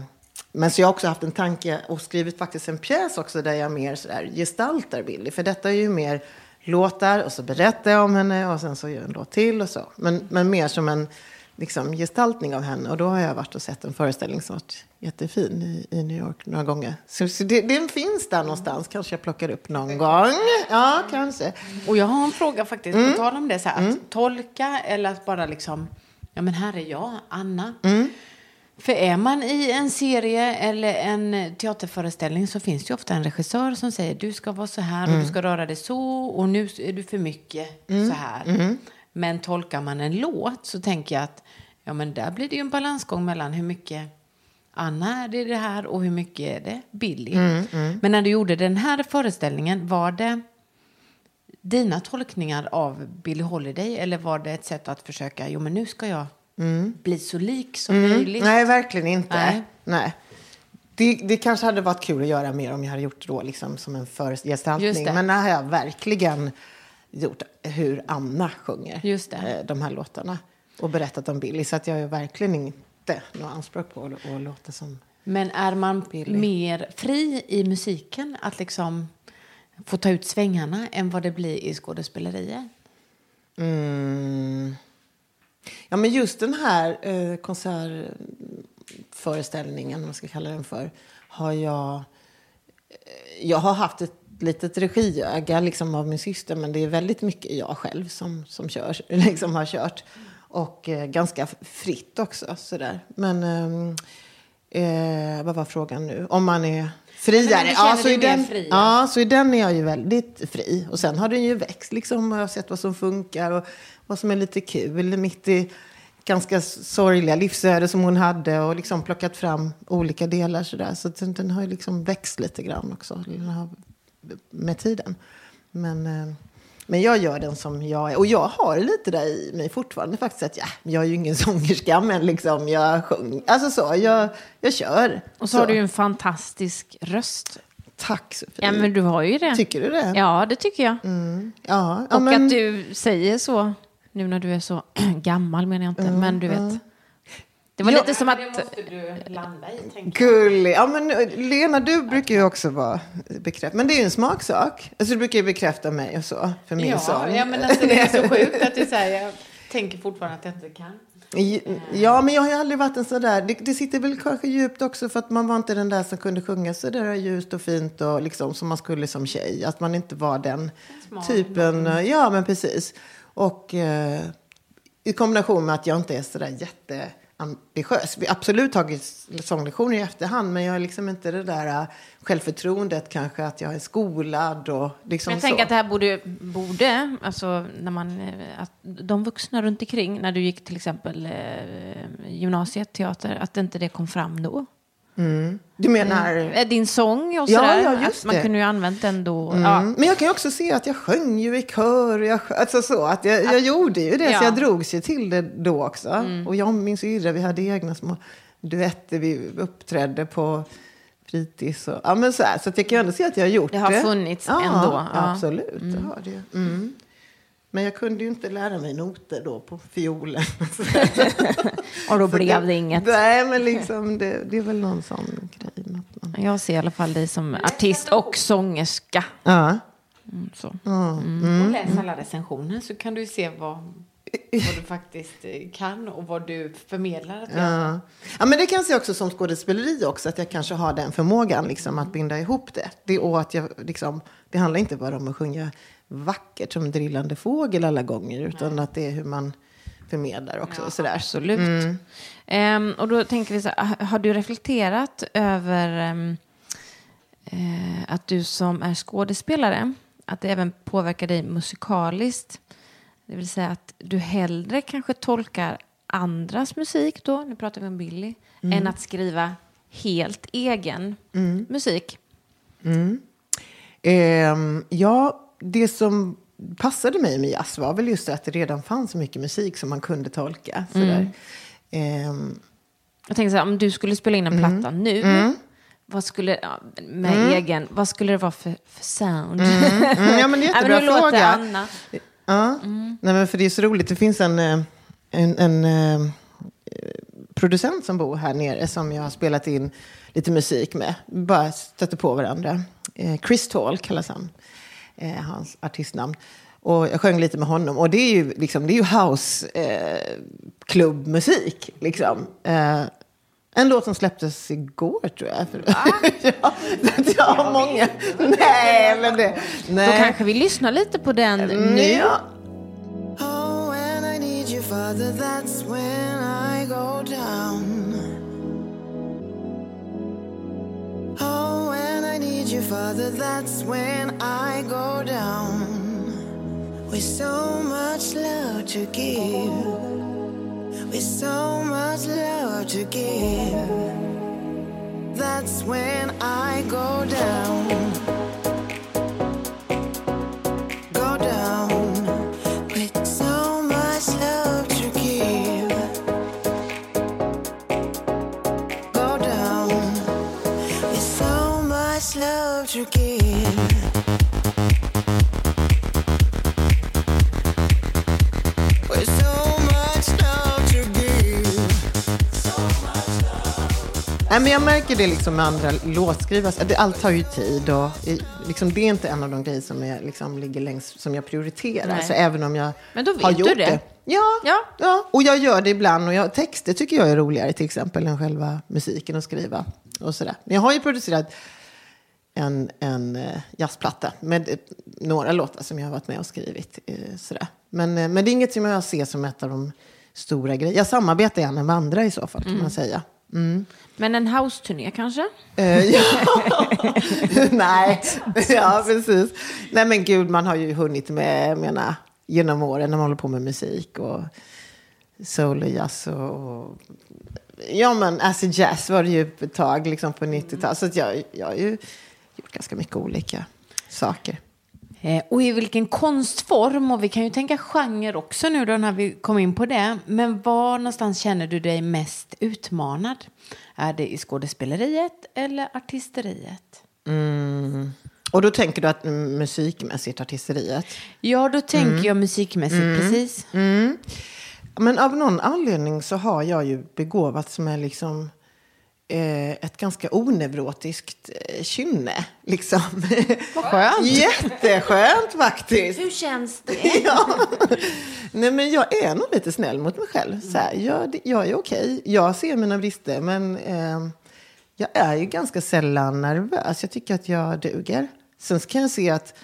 men så jag har också haft en tanke och skrivit faktiskt en pjäs också där jag mer sådär gestaltar Billie. För detta är ju mer låtar och så berättar jag om henne och sen så gör jag en låt till och så. Men, men mer som en liksom, gestaltning av henne. Och då har jag varit och sett en föreställning som varit jättefin i, i New York några gånger. Så, så det, den finns där någonstans. Kanske jag plockar upp någon gång. Ja, kanske. Och jag har en fråga faktiskt, på tal om det, så här, att tolka eller att bara liksom, ja men här är jag, Anna. För är man i en serie eller en teaterföreställning så finns det ju ofta en regissör som säger du ska vara så här och du ska röra dig så och nu är du för mycket så här. Men tolkar man en låt så tänker jag att ja men där blir det ju en balansgång mellan hur mycket Anna är det det här och hur mycket är det Billy. Men när du gjorde den här föreställningen var det dina tolkningar av Billie Holiday eller var det ett sätt att försöka, jo men nu ska jag bli så lik som möjligt? Mm. Nej, verkligen inte. Nej. Nej. Det, det kanske hade varit kul att göra mer om jag hade gjort det då, liksom, som en det. Men det har jag verkligen gjort hur Anna sjunger Just det. eh, de här låtarna. Och berättat om Billy. Så att jag ju verkligen inte något anspråk på att, att låta som Men är man mer fri i musiken att liksom få ta ut svängarna än vad det blir i skådespeleriet? Mm. Ja, men just den här eh, konsertföreställningen, vad man ska kalla den för, har jag... Eh, jag har haft ett litet regiöga liksom, av min syster, men det är väldigt mycket jag själv som, som kör, liksom har kört. Och eh, ganska fritt också. Sådär. Men ehm, eh, vad var frågan nu? Om man är friare? känner så i den, fri, ja, så i den är jag ju väldigt fri. Och sen har den ju växt liksom. Och jag har sett vad som funkar och vad som är lite kul. Mitt i ganska sorgliga livsöde som hon hade. Och liksom plockat fram olika delar sådär. Så den, den har ju liksom växt lite grann också. Har, med tiden. Men, eh, men jag gör den som jag är. Och jag har lite där i mig fortfarande faktiskt. Att ja, jag är ju ingen sångerska men liksom jag sjunger. Alltså så, jag, jag kör. Och så, har du ju en fantastisk röst. Tack Sofie. Ja, men du har ju det. Tycker du det? Ja, det tycker jag. Ja, ja, Och men- att du säger så, nu när du är så gammal menar jag inte, men du vet. Det var Ja. lite som att... Det måste du landa i, tänker jag. Gullig. Ja, men eh, Lena, du brukar ju också vara bekräftad. Men det är ju en smaksak. Alltså, du brukar ju bekräfta mig och så, för min Ja, sång. ja, men alltså, det är så sjukt att du säger, jag tänker fortfarande att jag inte kan. Ja, men jag har ju aldrig varit en sån där. Det, det sitter väl kanske djupt också för att man var inte den där som kunde sjunga så där ljust och fint och liksom som man skulle som tjej. Att man inte var den typen. Ja, men precis. Och eh, i kombination med att jag inte är så där jätteambitiös. Vi har absolut tagit sånglektioner i efterhand, men jag har liksom inte det där eh, självförtroendet kanske att jag är skolad och liksom Men jag så. tänker att det här borde, borde alltså när man, eh, att de vuxna runt omkring, när du gick till exempel eh, gymnasiet, teater, att inte det kom fram då. Du menar... Eh, Din sång och Ja, sådär, ja, att man det. kunde ju använt den då. Mm. Ja. Men jag kan ju också se att jag sjöng ju i kör. Jag, alltså så, att jag, jag gjorde ju det, Ja. så jag drogs ju till det då också. Och jag och min syrra, vi hade egna små duetter. Vi uppträdde på fritids. Och, ja, men så här, så att jag kan ju ändå se att jag har gjort Det det. har funnits ja, ändå, Ja, ja. absolut, det har det ju. Mm. Men jag kunde ju inte lära mig noter då på fiolen. Och då blev det inget. Nej, men liksom, det, det är väl någon sån grej. man- Jag ser i alla fall dig som artist och sångerska. Ja. Mm, så. Och läs alla recensioner så kan du ju se vad, vad du faktiskt eh, kan och vad du förmedlar. Att. Ja. ja, men det kan jag se också som skådespeleri också, att jag kanske har den förmågan liksom, att binda ihop det. det och att jag, liksom, det handlar inte bara om att sjunga vackert som drillande fågel alla gånger, utan att det är hur man förmedlar också. sådär. Absolut. Mm. Ehm, och då tänker vi så här, har du reflekterat över ehm, eh, att du som är skådespelare, att det även påverkar dig musikaliskt? Det vill säga att du hellre kanske tolkar andras musik då, nu pratar vi om Billy, Mm. än att skriva helt egen musik. Ehm, ja, det som passade mig med jazz var väl just att det redan fanns så mycket musik som man kunde tolka. Sådär. Ehm, Jag tänker så här, om du skulle spela in en Mm. platta nu, vad skulle, med egen, vad skulle det vara för, för sound? mm, ja, men det är jättebra låter fråga. Anna? Ja, Nej, men för det är så roligt. Det finns en, eh, en, en eh, producent som bor här nere som jag har spelat in lite musik med. Bara stötte på varandra. Eh, Chris Tall kallas han, eh, hans artistnamn. Och jag sjöng lite med honom. Och det är ju, liksom, det är ju house eh, klubbmusik. Liksom. Eh, en låt som släpptes igår tror jag. ja, jag har många. Nej, men det... Då Nej. kanske vi lyssnar lite på den nu. Ja. Oh, when I need you, Father, that's when I go down. Oh, when I need you, Father, that's when I go down. With so much love to give, with so much love to give, that's when I go down. Give. Nej, men jag märker det liksom med andra låtskrivare. det- Allt tar ju tid. Och, i- liksom, det är inte en av de grejer som jag, liksom, ligger längst, som jag prioriterar. Nej. Så även om jag Men då har vet du gjort det. det. Ja, Ja. ja. och jag gör det ibland. Och jag, texter tycker jag är roligare till exempel än själva musiken att skriva. Och sådär. Men jag har ju producerat en, en eh, jazzplatta med eh, några låtar som jag har varit med och skrivit. Eh, sådär. Men, men det är inget som jag ser som ett av de stora grejerna. Jag samarbetar gärna med andra i så fall, kan man säga. Men en house-turné kanske? Ja. Nej, ja precis. Nej men gud, man har ju hunnit med, menar, genom åren när man håller på med musik och soul och jazz och, och ja men acid jazz var det ju ett tag liksom på 90-talet. Så jag, jag har ju gjort ganska mycket olika saker. Eh, och i vilken konstform, och vi kan ju tänka genre också nu då när vi kom in på det. Men var någonstans känner du dig mest utmanad? Är det i skådespeleriet eller artisteriet? Och då tänker du att mm, musikmässigt artisteriet? Ja, då tänker jag musikmässigt, precis. Men av någon anledning så har jag ju begåvats med liksom ett ganska onevrotiskt eh, kynne. Liksom. Vad skönt. Jätteskönt faktiskt. Hur känns det? ja. Nej, men jag är nog lite snäll mot mig själv. Så här, jag, jag är okej. Jag ser mina brister, men eh, jag är ju ganska sällan nervös. Jag tycker att jag duger. Sen kan jag se att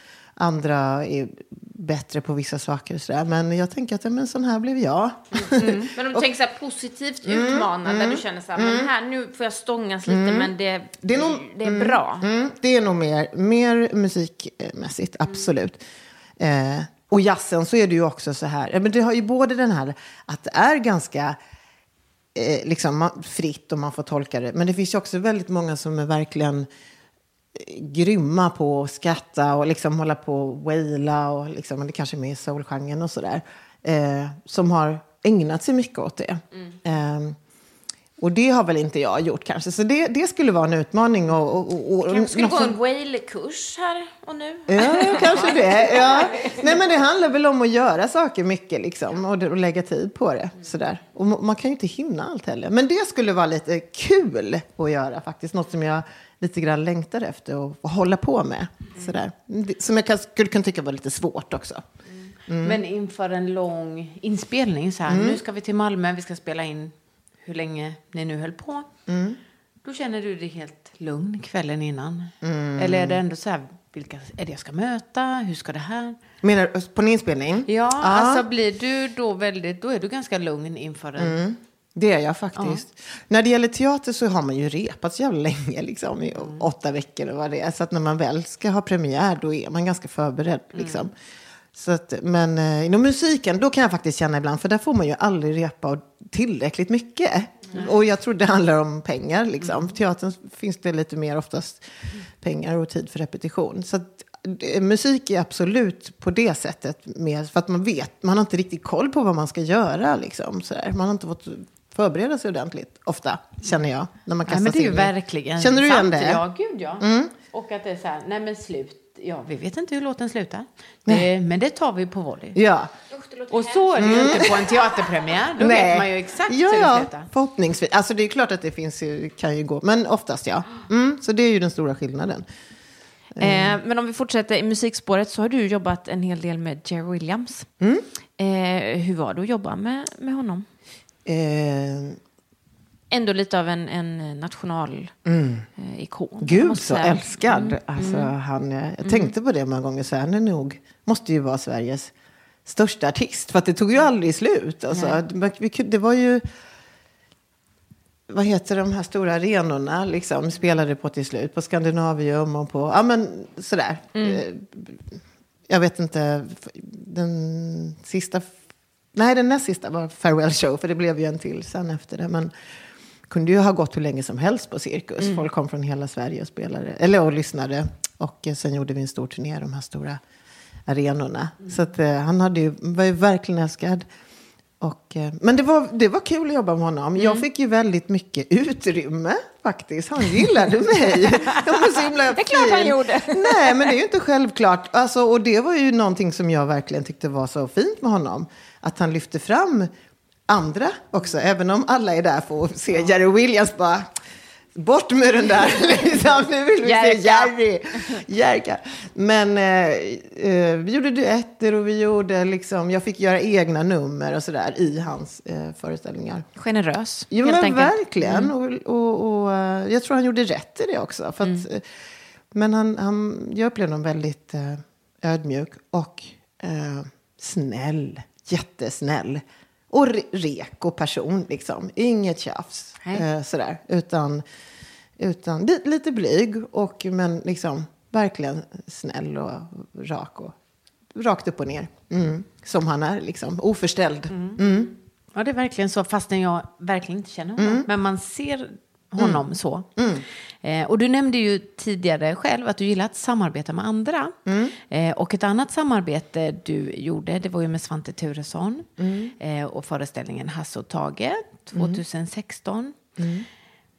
andra är bättre på vissa saker. Och så där. Men jag tänker att ja, men sån här blev jag. Men om du tänker så här positivt utmanande, där du känner så här, men här nu får jag stångas lite, men det, Det är nog- det är bra. Mm, det är nog mer, mer musikmässigt, absolut. Eh, och jazzen så är det ju också så här, men det har ju både den här att det är ganska eh, liksom, fritt och man får tolka det. Men det finns ju också väldigt många som är verkligen grymma på att skratta och liksom hålla på och waila och liksom, det kanske är mer i soulgenren och sådär. Eh, som har ägnat sig mycket åt det. Eh, och det har väl inte jag gjort kanske. Så det, det skulle vara en utmaning. Och, och, och, och, Kanske skulle gå en whale-kurs här och nu. Ja, kanske det. Ja. Nej, men det handlar väl om att göra saker mycket liksom, och, och lägga tid på det. Sådär. Och ma- man kan ju inte hinna allt heller. Men det skulle vara lite kul att göra faktiskt. Något som jag lite grann längtar efter och, och hålla på med. Sådär. Det- Som jag kan, skulle kunna tycka var lite svårt också. Men inför en lång inspelning, så här, nu ska vi till Malmö, vi ska spela in hur länge ni nu höll på. Då känner du dig helt lugn kvällen innan? Eller är det ändå så här, vilka är det jag ska möta? Hur ska det här? Menar du på en inspelning? Ja, alltså blir du då väldigt, då är du ganska lugn inför en... Det är jag faktiskt. När det gäller teater så har man ju repat så jävla länge, liksom, i åtta veckor och vad det är. Så att när man väl ska ha premiär då är man ganska förberedd. Liksom. Så att, men eh, inom musiken, då kan jag faktiskt känna ibland, för där får man ju aldrig repa tillräckligt mycket. Och jag tror det handlar om pengar. Liksom. För teatern finns det lite mer oftast pengar och tid för repetition. Så att, eh, musik är absolut på det sättet mer, för att man vet, man har inte riktigt koll på vad man ska göra. Liksom, sådär. Man har inte fått förbereda sig ordentligt, ofta, känner jag. När man Nej, men det är ju verkligen Känner du igen det? Mm. Ja, gud ja. Och att det är så här, nej men slut. Ja, vi vet inte hur låten slutar. Det, men det tar vi på volley. Ja. Och så är det ju inte på en teaterpremiär. Då vet man ju exakt ja, hur det ja, slutar. förhoppningsvis. Alltså det är klart att det finns ju, kan ju gå, men oftast ja. Mm, så det är ju den stora skillnaden. Eh, men om vi fortsätter i musikspåret så har du jobbat en hel del med Jerry Williams. Mm. Eh, hur var det att jobba med, med honom? Eh, Ändå lite av en, en national eh, ikon. Mm. Gud måste så säga. Mm. älskad. Alltså, han, eh, jag tänkte på det många gånger, så han är nog, måste ju vara Sveriges största artist. För att det tog ju aldrig slut. Alltså, det, det var ju, vad heter de här stora arenorna, liksom, spelade på till slut. På Skandinavium och på, ja men sådär. Eh, Jag vet inte, den sista, nej den näst sista var Farewell Show, för det blev ju en till sen efter det. Men kunde ju ha gått hur länge som helst på Cirkus. Folk kom från hela Sverige och spelade, eller och lyssnade. Och eh, sen gjorde vi en stor turné i de här stora arenorna. Så att, eh, han hade ju, var ju verkligen älskad. Och, eh, men det var, det var kul att jobba med honom. Jag fick ju väldigt mycket utrymme faktiskt. Han gillade mig. Jag var så himla Det är klart han gjorde. Nej, men det är ju inte självklart. Alltså, och det var ju någonting som jag verkligen tyckte var så fint med honom. Att han lyfte fram andra också. Även om alla är där för att se Jerry Williams bara... bort med den där. liksom. Nu vill vi se Jerka. Jerry. Jerka. Men eh, eh, vi gjorde duetter och vi gjorde liksom, jag fick göra egna nummer och sådär i hans eh, föreställningar. Generös, Jo helt men enkelt. verkligen. Och, och, och, eh, jag tror han gjorde rätt i det också. Att, eh, Men han, han, jag upplevde honom väldigt eh, ödmjuk och snäll. Jättesnäll. Och re- reko person liksom. Inget tjafs. Eh, sådär. Utan, utan li, lite blyg. Och, men liksom verkligen snäll och rak. Och, rakt upp och ner. Mm. Som han är liksom. Oförställd. Mm. Ja, det är verkligen så, fastän jag verkligen inte känner honom. Men man ser honom så. Eh, och du nämnde ju tidigare själv att du gillar att samarbeta med andra. Eh, och ett annat samarbete du gjorde, det var ju med Svante Turesson. Eh, och föreställningen Hasse och Tage 2016.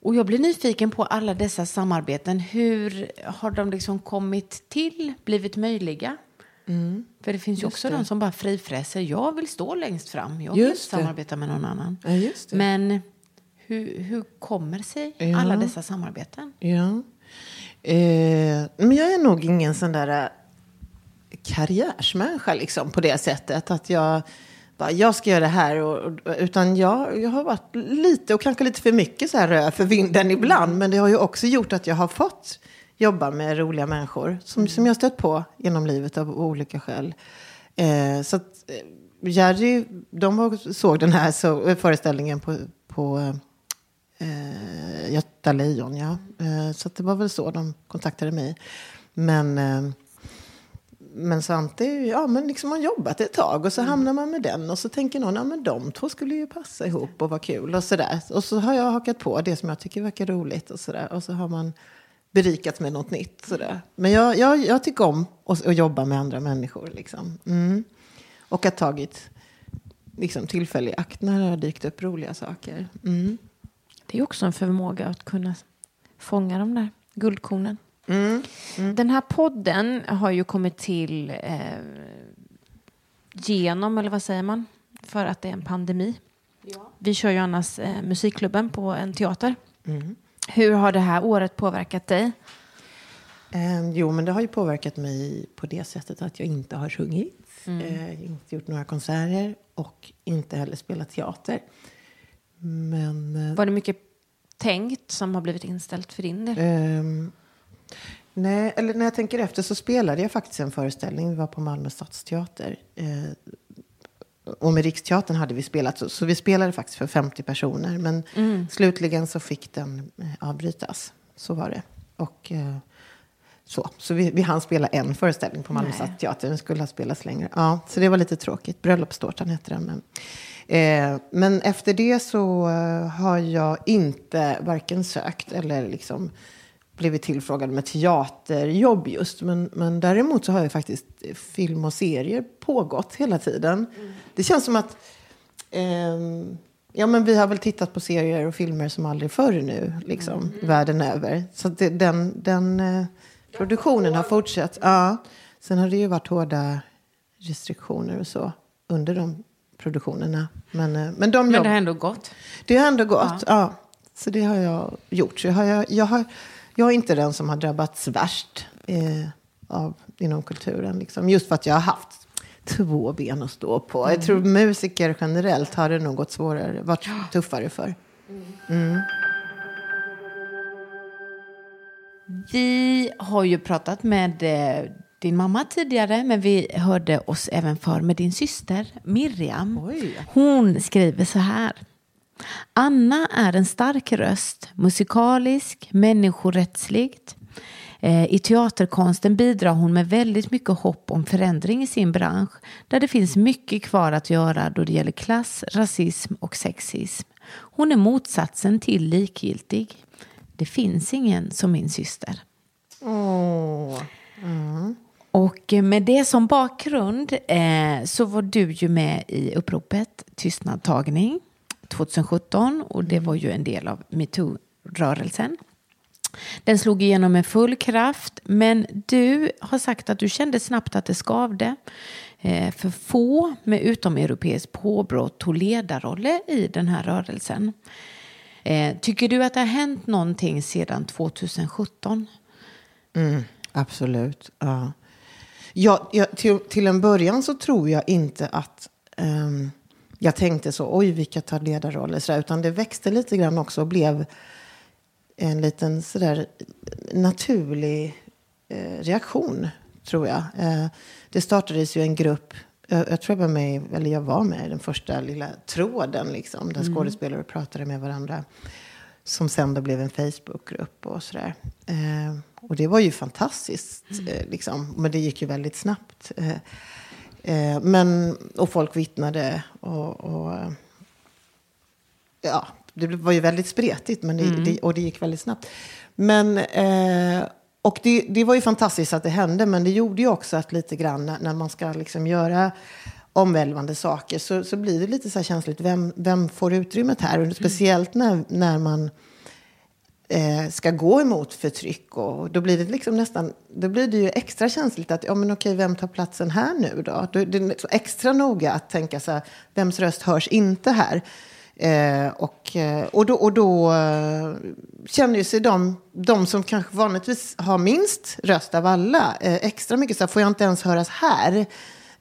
Och jag blir nyfiken på alla dessa samarbeten. Hur har de liksom kommit till, blivit möjliga? För det finns ju också de som bara frifräser. Jag vill stå längst fram. Jag vill inte det. samarbeta med någon annan. Ja, det. Men hur, hur kommer sig Ja. alla dessa samarbeten? Ja. Eh, men jag är nog ingen sån där eh, karriärsmänniska liksom, på det sättet. Att jag bara, jag ska göra det här. Och, utan jag, jag har varit lite, och kanske lite för mycket så här rö för vinden ibland. Men det har ju också gjort att jag har fått jobba med roliga människor. Som, som jag stött på genom livet av olika skäl. Eh, så att eh, Jerry, de var, såg den här så, eh, föreställningen på, på eh, Göta Lejon, ja. Eh, så att det var väl så de kontaktade mig. Men, eh, men Svante, ja men liksom har jobbat ett tag och så hamnar man med den och så tänker någon, ja men de två skulle ju passa ihop och vara kul och sådär. Och så har jag hakat på det som jag tycker verkar roligt och sådär. Och så har man berikats med något nytt sådär. Men jag, jag, jag tycker om att, att jobba med andra människor liksom. Mm. Och har tagit liksom, tillfälle i akt när det har dykt upp roliga saker. Mm. Det är också en förmåga att kunna fånga de där guldkornen. Mm. Den här podden har ju kommit till eh, genom, eller vad säger man, för att det är en pandemi. Vi kör ju annars eh, musikklubben på en teater. Mm. Hur har det här året påverkat dig? Eh, jo, men det har ju påverkat mig på det sättet att jag inte har sjungit, eh, inte gjort några konserter och inte heller spelat teater. Men eh, Var det mycket tänkt som har blivit inställt för din del? ehm, nej, eller när jag tänker efter så spelade jag faktiskt en föreställning. Vi var på Malmö stadsteater. Eh, och med Riksteatern hade vi spelat, så, så vi spelade faktiskt för 50 personer. Men slutligen så fick den eh, avbrytas. Så var det. Och eh, så, så vi, vi hann spela en föreställning på Malmö stadsteater. Den skulle ha spelats längre. Ja, så det var lite tråkigt. Bröllopstårtan hette den. Men, eh, men efter det så eh, har jag inte varken sökt eller liksom blivit tillfrågad med teaterjobb just. Men, men däremot så har jag faktiskt eh, film och serier pågått hela tiden. Det känns som att ehm, Ja, men vi har väl tittat på serier och filmer som aldrig förr nu, liksom, världen över. Så det, den, den eh, produktionen har fortsatt. Ja. Sen har det ju varit hårda restriktioner och så under de produktionerna. Men, eh, men de Men jobb, det har ändå gått. det har ändå gått. Ja. Så det har jag gjort. Så jag, har, jag, har, jag är inte den som har drabbats värst eh, av, inom kulturen. Liksom. Just för att jag har haft två ben att stå på. Jag tror musiker generellt har det nog gått svårare, varit tuffare för. Vi har ju pratat med eh, din mamma tidigare, men vi hörde oss även för med din syster Miriam. Oj. Hon skriver så här. Anna är en stark röst, musikalisk, människorättsligt. Eh, I teaterkonsten bidrar hon med väldigt mycket hopp om förändring i sin bransch där det finns mycket kvar att göra då det gäller klass, rasism och sexism. Hon är motsatsen till likgiltig. Det finns ingen som min syster. Åh. Och eh, med det som bakgrund eh, så var du ju med i uppropet Tystnadtagning 2017 och det var ju en del av metoo-rörelsen. Den slog igenom med full kraft men du har sagt att du kände snabbt att det skavde. Eh, för få med utomeuropeiskt påbrå tog ledarroller i den här rörelsen. Eh, tycker du att det har hänt någonting sedan 2017? Mm, absolut. Ja. Ja, ja, till, till en början så tror jag inte att um, jag tänkte så, oj vilka tar ledarroller, så där, utan det växte lite grann också och blev en liten sådär naturlig eh, reaktion, tror jag. Eh, det startades ju en grupp, jag, jag tror jag var med, eller jag var med i den första lilla tråden, liksom, där skådespelare pratade med varandra. Som sen då blev en Facebookgrupp och sådär. Eh, och det var ju fantastiskt, eh, liksom. men det gick ju väldigt snabbt. Eh, eh, men, och folk vittnade och, och ja, det var ju väldigt spretigt men det, det, och det gick väldigt snabbt. Men, eh, och det, det var ju fantastiskt att det hände, men det gjorde ju också att lite grann när, man ska liksom göra omvälvande saker så, så blir det lite så känsligt. Vem, vem får utrymmet här? Och speciellt när, när man eh, ska gå emot förtryck. Och då blir det liksom nästan, då blir det ju extra känsligt att, ja men okej, vem tar platsen här nu då? det är så extra noga att tänka så här, vems röst hörs inte här? Eh, och, eh, och då, och då eh, känner sig de, de som kanske vanligtvis har minst röst av alla eh, extra mycket så här, får jag inte ens höras här?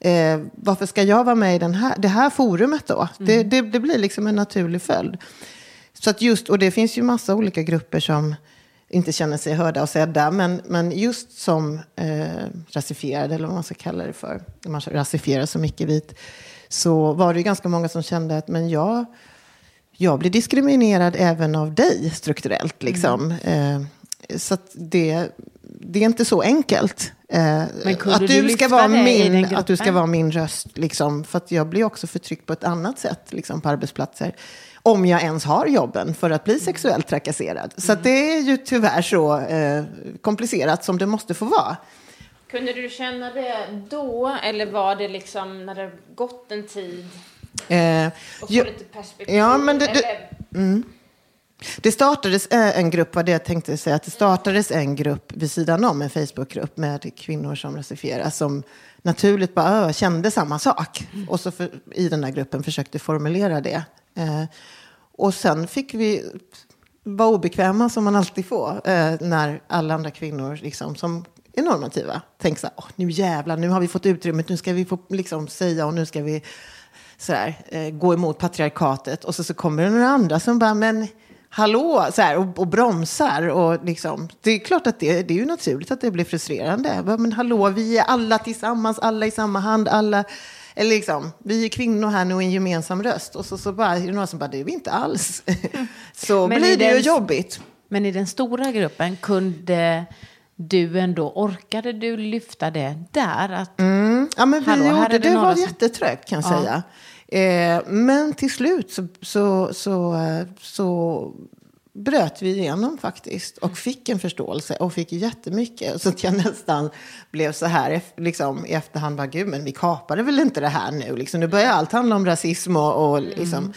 Eh, varför ska jag vara med i den här, det här forumet då? Det, det, det blir liksom en naturlig följd. Så att just, och det finns ju massa olika grupper som inte känner sig hörda och sedda. Men, men just som eh, rasifierade, eller vad man ska kalla det för, när man rasifierar som icke-vit, så var det ju ganska många som kände att men jag, jag blir diskriminerad även av dig strukturellt. Liksom. Eh, så det, det är inte så enkelt. Eh, att, du ska vara min, att du ska vara min röst. Liksom, för att jag blir också förtryckt på ett annat sätt liksom, på arbetsplatser. Om jag ens har jobben för att bli sexuellt trakasserad. Så att det är ju tyvärr så eh, komplicerat som det måste få vara. Kunde du känna det då, eller var det liksom när det gått en tid Eh, och få lite perspektiv? ja, men det- det- eller? Det startades eh, en grupp, vad det jag tänkte säga, att det startades en grupp vid sidan om, en Facebookgrupp med kvinnor som rasifieras, som naturligt bara kände samma sak. Och så för, i den här gruppen försökte formulera det. Eh, och sen fick vi vara obekväma som man alltid får, eh, när alla andra kvinnor liksom, som är normativa tänker så här, Åh, nu jävlar, nu har vi fått utrymmet, nu ska vi få liksom, säga och nu ska vi sådär, eh, gå emot patriarkatet. Och så, så kommer det några andra som bara, men hallå, så här, och, och bromsar. Och liksom, det är klart att det, det är ju naturligt att det blir frustrerande. Bara, Men hallå, vi är alla tillsammans, alla i samma hand, alla... Eller liksom, vi är kvinnor här nu och en gemensam röst. Och så, så bara, är det några som bara, det är vi inte alls. så Men blir det ju den- jobbigt. Men i den stora gruppen, kunde du ändå, orkade du lyfta det där? Att, Ja, men vi Hallå, gjorde, det det, var som- jättetrögt kan jag Ja. säga. Eh, men till slut så, så, så, så bröt vi igenom faktiskt. Och fick en förståelse och fick jättemycket. Så att jag nästan blev så här liksom, i efterhand. Bara, Gud, men vi kapade väl inte det här nu? Liksom, nu börjar allt handla om rasism och, och liksom.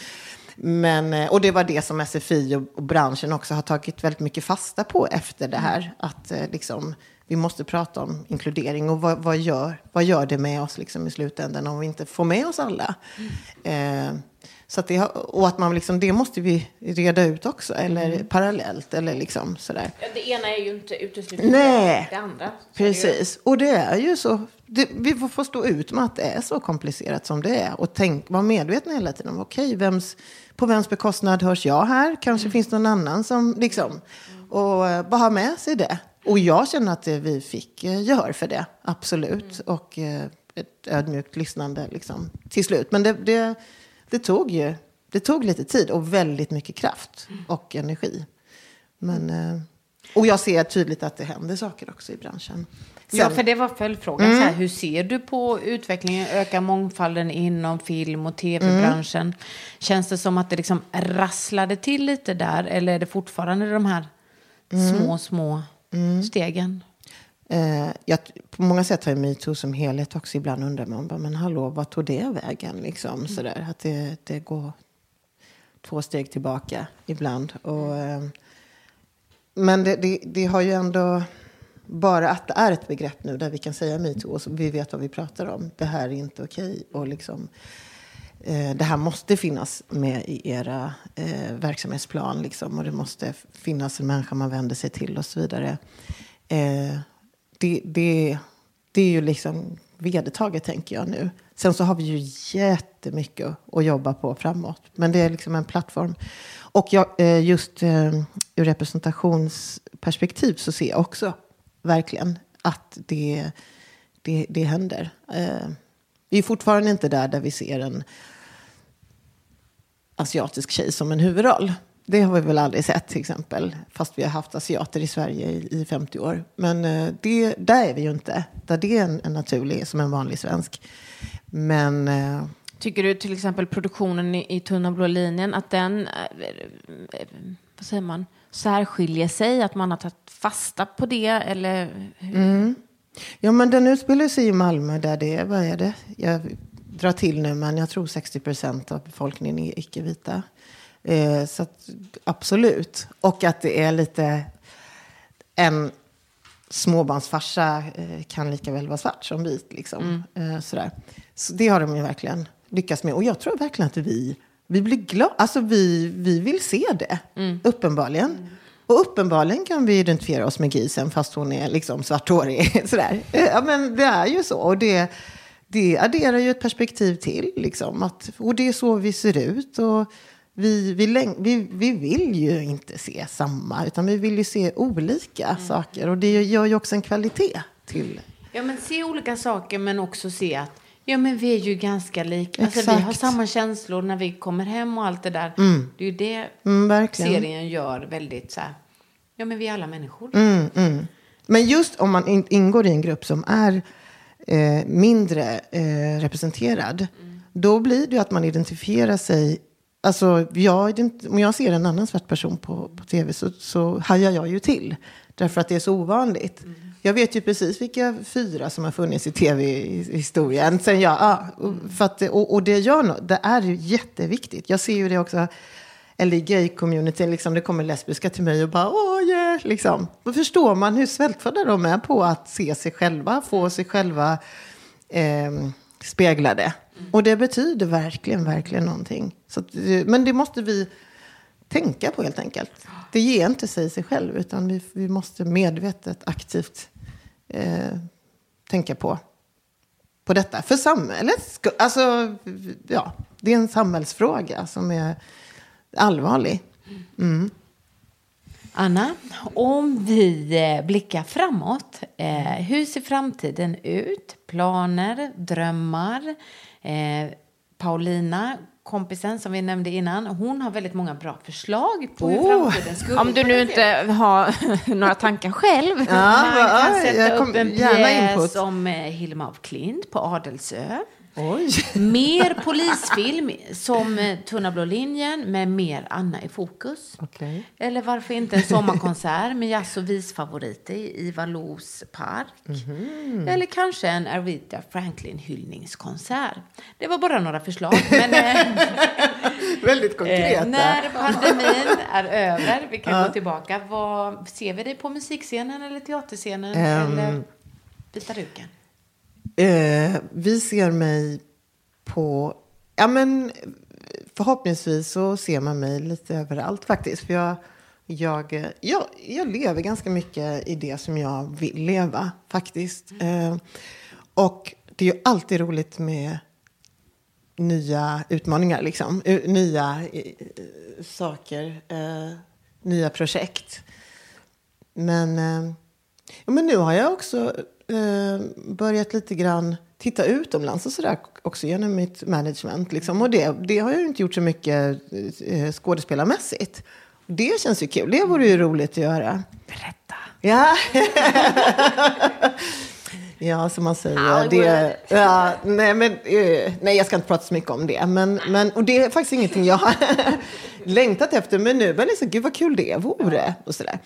Men, eh, och det var det som SFI och, och branschen också har tagit väldigt mycket fasta på efter det här. Att eh, liksom, vi måste prata om inkludering och vad, vad, gör, vad gör det med oss liksom, i slutändan om vi inte får med oss alla? Eh, så att det, och att man liksom, det måste vi reda ut också, eller parallellt. Eller liksom, sådär. Ja, det ena är ju inte uteslutet det andra. Precis, och det är ju så. Det, vi får- får stå ut med att det är så komplicerat som det är. Och tänk, vara medvetna hela tiden om, okej, vems, på vems bekostnad hörs jag här? Kanske finns det någon annan som, liksom, och eh, bara ha med sig det. Och jag känner att vi fick eh, gehör för det, absolut. Och eh, ett ödmjukt lyssnande, liksom, till slut. Men det, det, det tog ju, det tog lite tid och väldigt mycket kraft och energi. Men, eh, och jag ser tydligt att det händer saker också i branschen. ja, Sen- för det var följdfrågan. Så här, hur ser du på utvecklingen, öka mångfalden inom film och tv-branschen? Känns det som att det liksom rasslade till lite där? Eller är det fortfarande de här små, små stegen? Eh, jag, på många sätt har ju metoo som helhet också ibland undrar man bara, men hallå, vad tog det vägen? Liksom, sådär, att det, det går två steg tillbaka ibland. Och, eh, men det, det, det har ju ändå, bara att det är ett begrepp nu där vi kan säga metoo och så vi vet vad vi pratar om. Det här är inte okej. Och liksom, eh, Eh, det här måste finnas med i era eh, verksamhetsplan. Liksom, och det måste finnas en människa man vänder sig till och så vidare. Eh, det, det, det är ju liksom vedertaget, tänker jag nu. Sen så har vi ju jättemycket att jobba på framåt. Men det är liksom en plattform. Och jag, eh, just eh, ur representationsperspektiv så ser jag också verkligen att det, det, det händer. Eh, vi är fortfarande inte där där vi ser en asiatisk tjej som en huvudroll. Det har vi väl aldrig sett till exempel. Fast vi har haft asiater i Sverige i, i 50 år. Men eh, det, där är vi ju inte. Där det är en, en naturlig, som en vanlig svensk. Men... Eh, Tycker du till exempel produktionen i, i Tunna blå linjen, att den, eh, vad säger man, särskiljer sig? Att man har tagit fasta på det? Eller hur? Ja, men den utspelar sig i Malmö där det är, vad är det? Jag drar till nu, men jag tror 60 procent av befolkningen är icke-vita. Eh, så att, absolut. Och att det är lite en småbarnsfarsa eh, kan lika väl vara svart som vit. Liksom. Eh, sådär. Så det har de ju verkligen lyckats med. Och jag tror verkligen att vi, vi blir glada. Alltså vi, vi vill se det, uppenbarligen. Och uppenbarligen kan vi identifiera oss med grisen fast hon är liksom svarthårig. Sådär. Eh, Ja, men det är ju så. Och det, det adderar ju ett perspektiv till. Liksom, att, och det är så vi ser ut. Och vi, vi, vi, vi vill ju inte se samma, utan vi vill ju se olika saker. Och det gör ju också en kvalitet till Ja, men se olika saker men också se att ja, men vi är ju ganska lika. Alltså, vi har samma känslor när vi kommer hem och allt det där. Det är ju det Mm, serien gör väldigt så här. Ja, men vi är alla människor. Mm, mm. Men just om man in, ingår i en grupp som är eh, mindre eh, representerad, då blir det ju att man identifierar sig. Alltså, jag, om jag ser en annan svart person på, på tv så, så hajar jag ju till. Därför att det är så ovanligt. Jag vet ju precis vilka fyra som har funnits i tv-historien. Sen jag, ja, och- för att, och, och det gör något. Det är ju jätteviktigt. Jag ser ju det också eller i gay-communityn, liksom, det kommer lesbiska till mig och bara åh yeah, liksom. Då förstår man hur svältfödda de är på att se sig själva, få sig själva eh, speglade. Och det betyder verkligen, verkligen någonting. Så att, eh, men det måste vi tänka på helt enkelt. Det ger inte sig sig själv, utan vi, vi måste medvetet, aktivt eh, tänka på, på detta. För samhället, alltså, ja, det är en samhällsfråga som är allvarlig. Anna, om vi eh, blickar framåt. Eh, hur ser framtiden ut? Planer, drömmar? Eh, Paulina, kompisen som vi nämnde innan, hon har väldigt många bra förslag på hur Oh. framtiden skulle Om du nu inte har några tankar själv. Ja, Man ja, kan sätta upp en gärna pjäs input. om eh, Hilma af Klint på Adelsö. Oj. Mer polisfilm som eh, Tunna blå linjen med mer Anna i fokus. Okej. Eller varför inte en sommarkonsert med jazz och visfavoriter i Ivar Los park. Mhm. Eller kanske en Aretha Franklin hyllningskonsert. Det var bara några förslag. Men eh, Väldigt konkreta. eh, när pandemin är över, vi kan gå tillbaka. Vad, ser vi dig på musikscenen eller teaterscenen? Ehm. eller Vita duken? Eh, vi ser mig på... Ja, men förhoppningsvis så ser man mig lite överallt faktiskt. För jag, jag, jag, jag lever ganska mycket i det som jag vill leva faktiskt. Eh, och det är ju alltid roligt med nya utmaningar, liksom. Nya eh, saker, eh, nya projekt. Men, eh, men nu har jag också eh, börjat lite grann titta utomlands och sådär också genom mitt management. Liksom. Och det, det har jag ju inte gjort så mycket eh, skådespelarmässigt. Det känns ju kul. Det vore ju roligt att göra. Berätta. Ja. ja, som man säger. Det, ja, nej, men, eh, nej, jag ska inte prata så mycket om det. Men, men, och det är faktiskt ingenting jag har längtat efter. Men nu jag liksom, gud vad kul det vore. Och, sådär.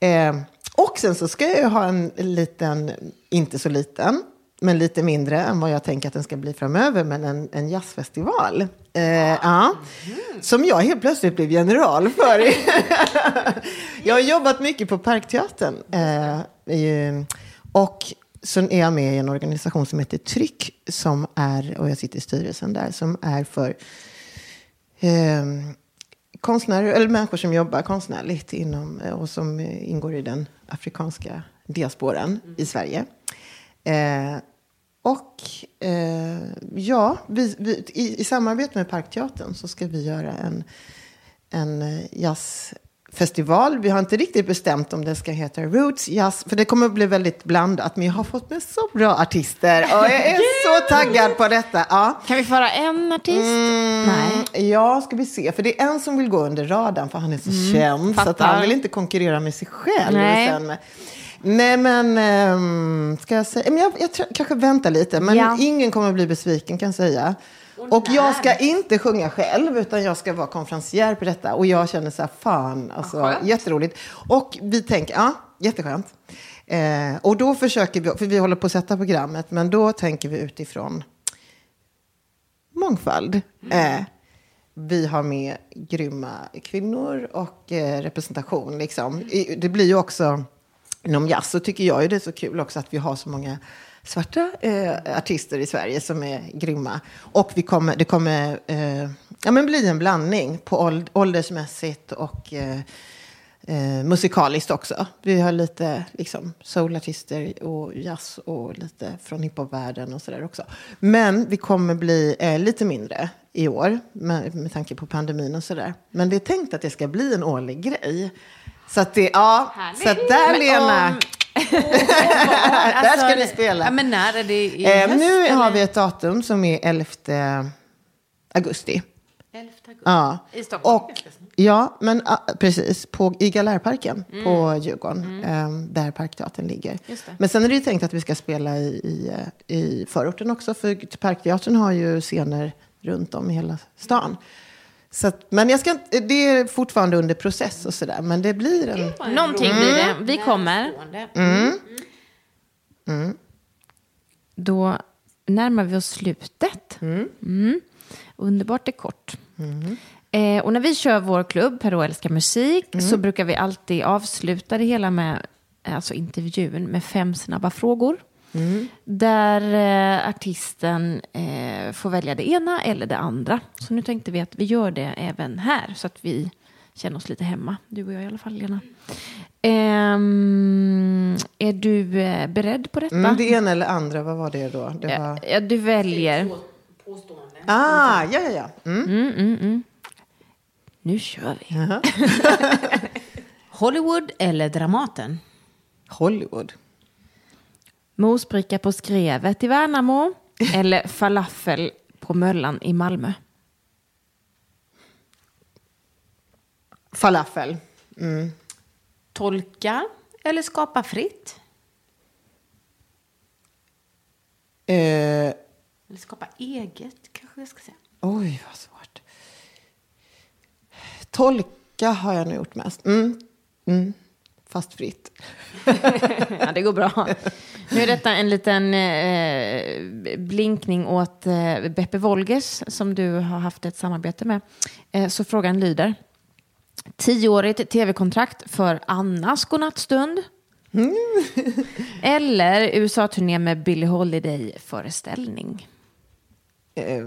Eh, och sen så ska jag ju ha en liten, inte så liten, men lite mindre än vad jag tänker att den ska bli framöver, men en, en jazzfestival. Eh, ja. Som jag helt plötsligt blev general för. jag har jobbat mycket på Parkteatern. Eh, och så är jag med i en organisation som heter Tryck, som är, och jag sitter i styrelsen där, som är för eh, konstnärer, eller människor som jobbar konstnärligt inom, eh, och som eh, ingår i den afrikanska diasporan i Sverige. Eh, och eh, ja, vi, vi, i, i samarbete med Parkteatern så ska vi göra en, en eh, jazz jazzfestival. Vi har inte riktigt bestämt om det ska heta Roots Jazz, för det kommer att bli väldigt blandat. Men jag har fått med så bra artister och jag är så taggad på detta. Ja. Kan vi föra en artist? Nej. Mm, ja, ska vi se. För det är en som vill gå under radarn, för han är så känd. Så att fattar. han vill inte konkurrera med sig själv. Nej. Nej, men ehm, ska jag säga? Men jag, jag tror, kanske väntar lite. Men Ja. ingen kommer att bli besviken kan jag säga. Och jag ska inte sjunga själv, utan jag ska vara konferencier på detta. Och jag känner så här, fan, alltså, jätteroligt. Och vi tänker, ja, jätteskönt. Eh, och då försöker vi, för vi håller på att sätta programmet, men då tänker vi utifrån mångfald. Eh, vi har med grymma kvinnor och eh, representation. Liksom. Det blir ju också, inom jazz så tycker jag ju det är så kul också att vi har så många svarta eh, artister i Sverige som är grymma. Och vi kommer, det kommer eh, ja, men bli en blandning på åld- åldersmässigt och eh, eh, musikaliskt också. Vi har lite liksom, soulartister och jazz och lite från hiphopvärlden och sådär också. Men vi kommer bli eh, lite mindre i år med, med tanke på pandemin och sådär. Men det är tänkt att det ska bli en årlig grej. Så att det, ja, så att där Men Lena, om- där ska ni spela. Ja, men när är det? I Eh, höst, nu eller? har vi ett datum som är 11 augusti. 11 augusti. Ja. I Stockholm, Och, ja, men precis. På, I Galärparken på Djurgården. Eh, där Parkteatern ligger. Men sen är det ju tänkt att vi ska spela i, i, eh, i förorten också. För Parkteatern har ju scener runt om i hela stan. Så att, men jag ska, det är fortfarande under process och sådär. Men det blir en... Någonting blir det. Vi kommer. Närstående. Då närmar vi oss slutet. Mm. Underbart är kort. Eh, och när vi kör vår klubb, Per och älskar musik, så brukar vi alltid avsluta det hela med alltså intervjun med fem snabba frågor. Där eh, artisten eh, får välja det ena eller det andra. Så nu tänkte vi att vi gör det även här så att vi känner oss lite hemma. Du och jag i alla fall, Lena. Ehm, är du eh, beredd på detta? Mm, det ena eller andra, vad var det då? Det var... Ja, du väljer. Påstående. Ah, ja, ja, ja. Mm. Nu kör vi. Hollywood eller Dramaten? Hollywood. Mosbricka på Skrevet i Värnamo eller falafel på Möllan i Malmö. Falafel. Tolka eller skapa fritt? Eh, Eller skapa eget, kanske jag ska säga. oj, vad svårt. Tolka har jag nog gjort mest. Mm. Mm. Fast fritt. Ja, det går bra. Nu är detta en liten eh, blinkning åt eh, Beppe Wolgers som du har haft ett samarbete med. Eh, så frågan lyder. Tioårigt tv-kontrakt för Annas godnattstund. Eller USA-turné med Billie Holiday-föreställning. Eh,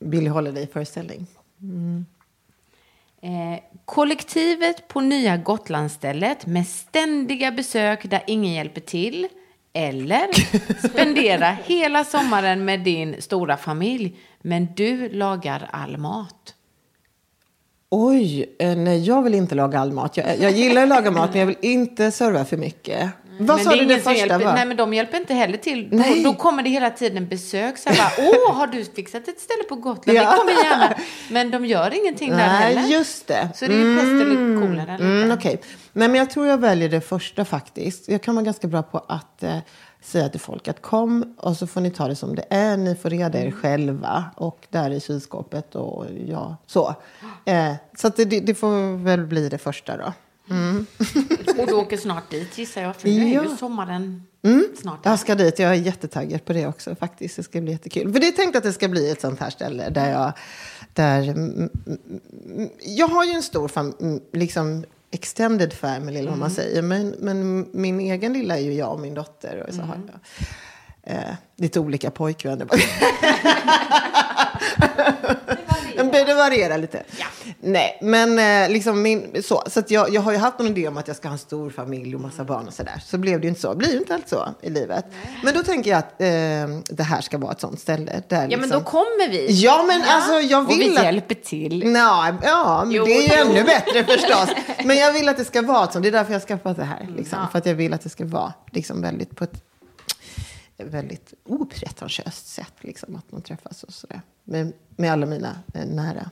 Billie Holiday-föreställning. Eh, kollektivet på nya Gotlandsstället med ständiga besök där ingen hjälper till. Eller spendera hela sommaren med din stora familj, men du lagar all mat. Oj, eh, nej, jag vill inte laga all mat. Jag, jag gillar att laga mat, men jag vill inte serva för mycket. Vad men sa det du det första hjälper, var? Nej, men de hjälper inte heller till. Nej. Då, då kommer det hela tiden besök. Så här bara, Åh, har du fixat ett ställe på Gotland? Ja. Det kommer gärna. Men de gör ingenting där heller. Nej, just det. Så det är ju pest eller kolera. Mm, inte. Okej, Nej, men jag tror jag väljer det första faktiskt. Jag kan vara ganska bra på att eh, säga till folk att kom och så får ni ta det som det är. Ni får reda Mm. er själva och där i kylskåpet och ja, så. Eh, så det, det får väl bli det första då. Och du åker snart dit gissar jag. För nu är Ja. ju sommaren snart. Jag ska dit. Jag är jättetaggad på det också faktiskt. Det ska bli jättekul. För det är tänkt att det ska bli ett sånt här ställe där jag... Där, mm, mm, jag har ju en stor fam, mm, liksom, extended family, eller vad Mm. man säger. Men, men min egen lilla är ju jag och min dotter. Och så Mm. har jag eh, lite olika pojkvänner. Men Det varierar lite. Nej, men eh, liksom min, så. Så jag, jag har ju haft någon idé om att jag ska ha en stor familj och massa barn och sådär. Så blev det ju inte så. Blir ju inte allt så i livet. Men då tänker jag att eh, det här ska vara ett sånt ställe. Där Ja, men liksom, då kommer vi. Ja, men alltså jag Och vi vill att... hjälper till. Nå, ja, men Jo, det är ju jo. ännu bättre förstås. Men jag vill att det ska vara ett sånt. Det är därför jag har skaffat det här. Liksom. För att jag vill att det ska vara liksom, väldigt på ett väldigt opretentiöst sätt. Liksom, att man träffas och sådär. Med, med alla mina eh, nära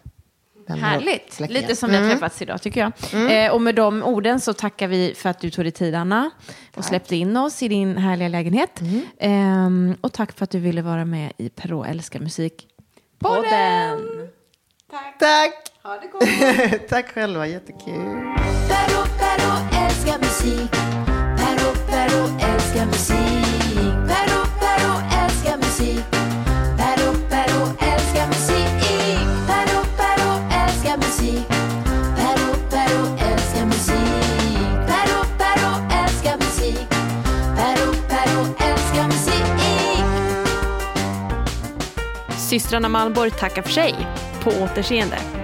Härligt. Lite som vi har träffats idag tycker jag. Eh, och med de orden så tackar vi för att du tog dig tid Anna. Och släppte in oss i din härliga lägenhet. Ehm, och tack för att du ville vara med i Perrault älskar musik. Podden! Tack! Tack själva, jättekul. Perro, Perro älskar musik. Perro, Perro älskar musik. Systrarna Malmborg tackar för sig. På återseende.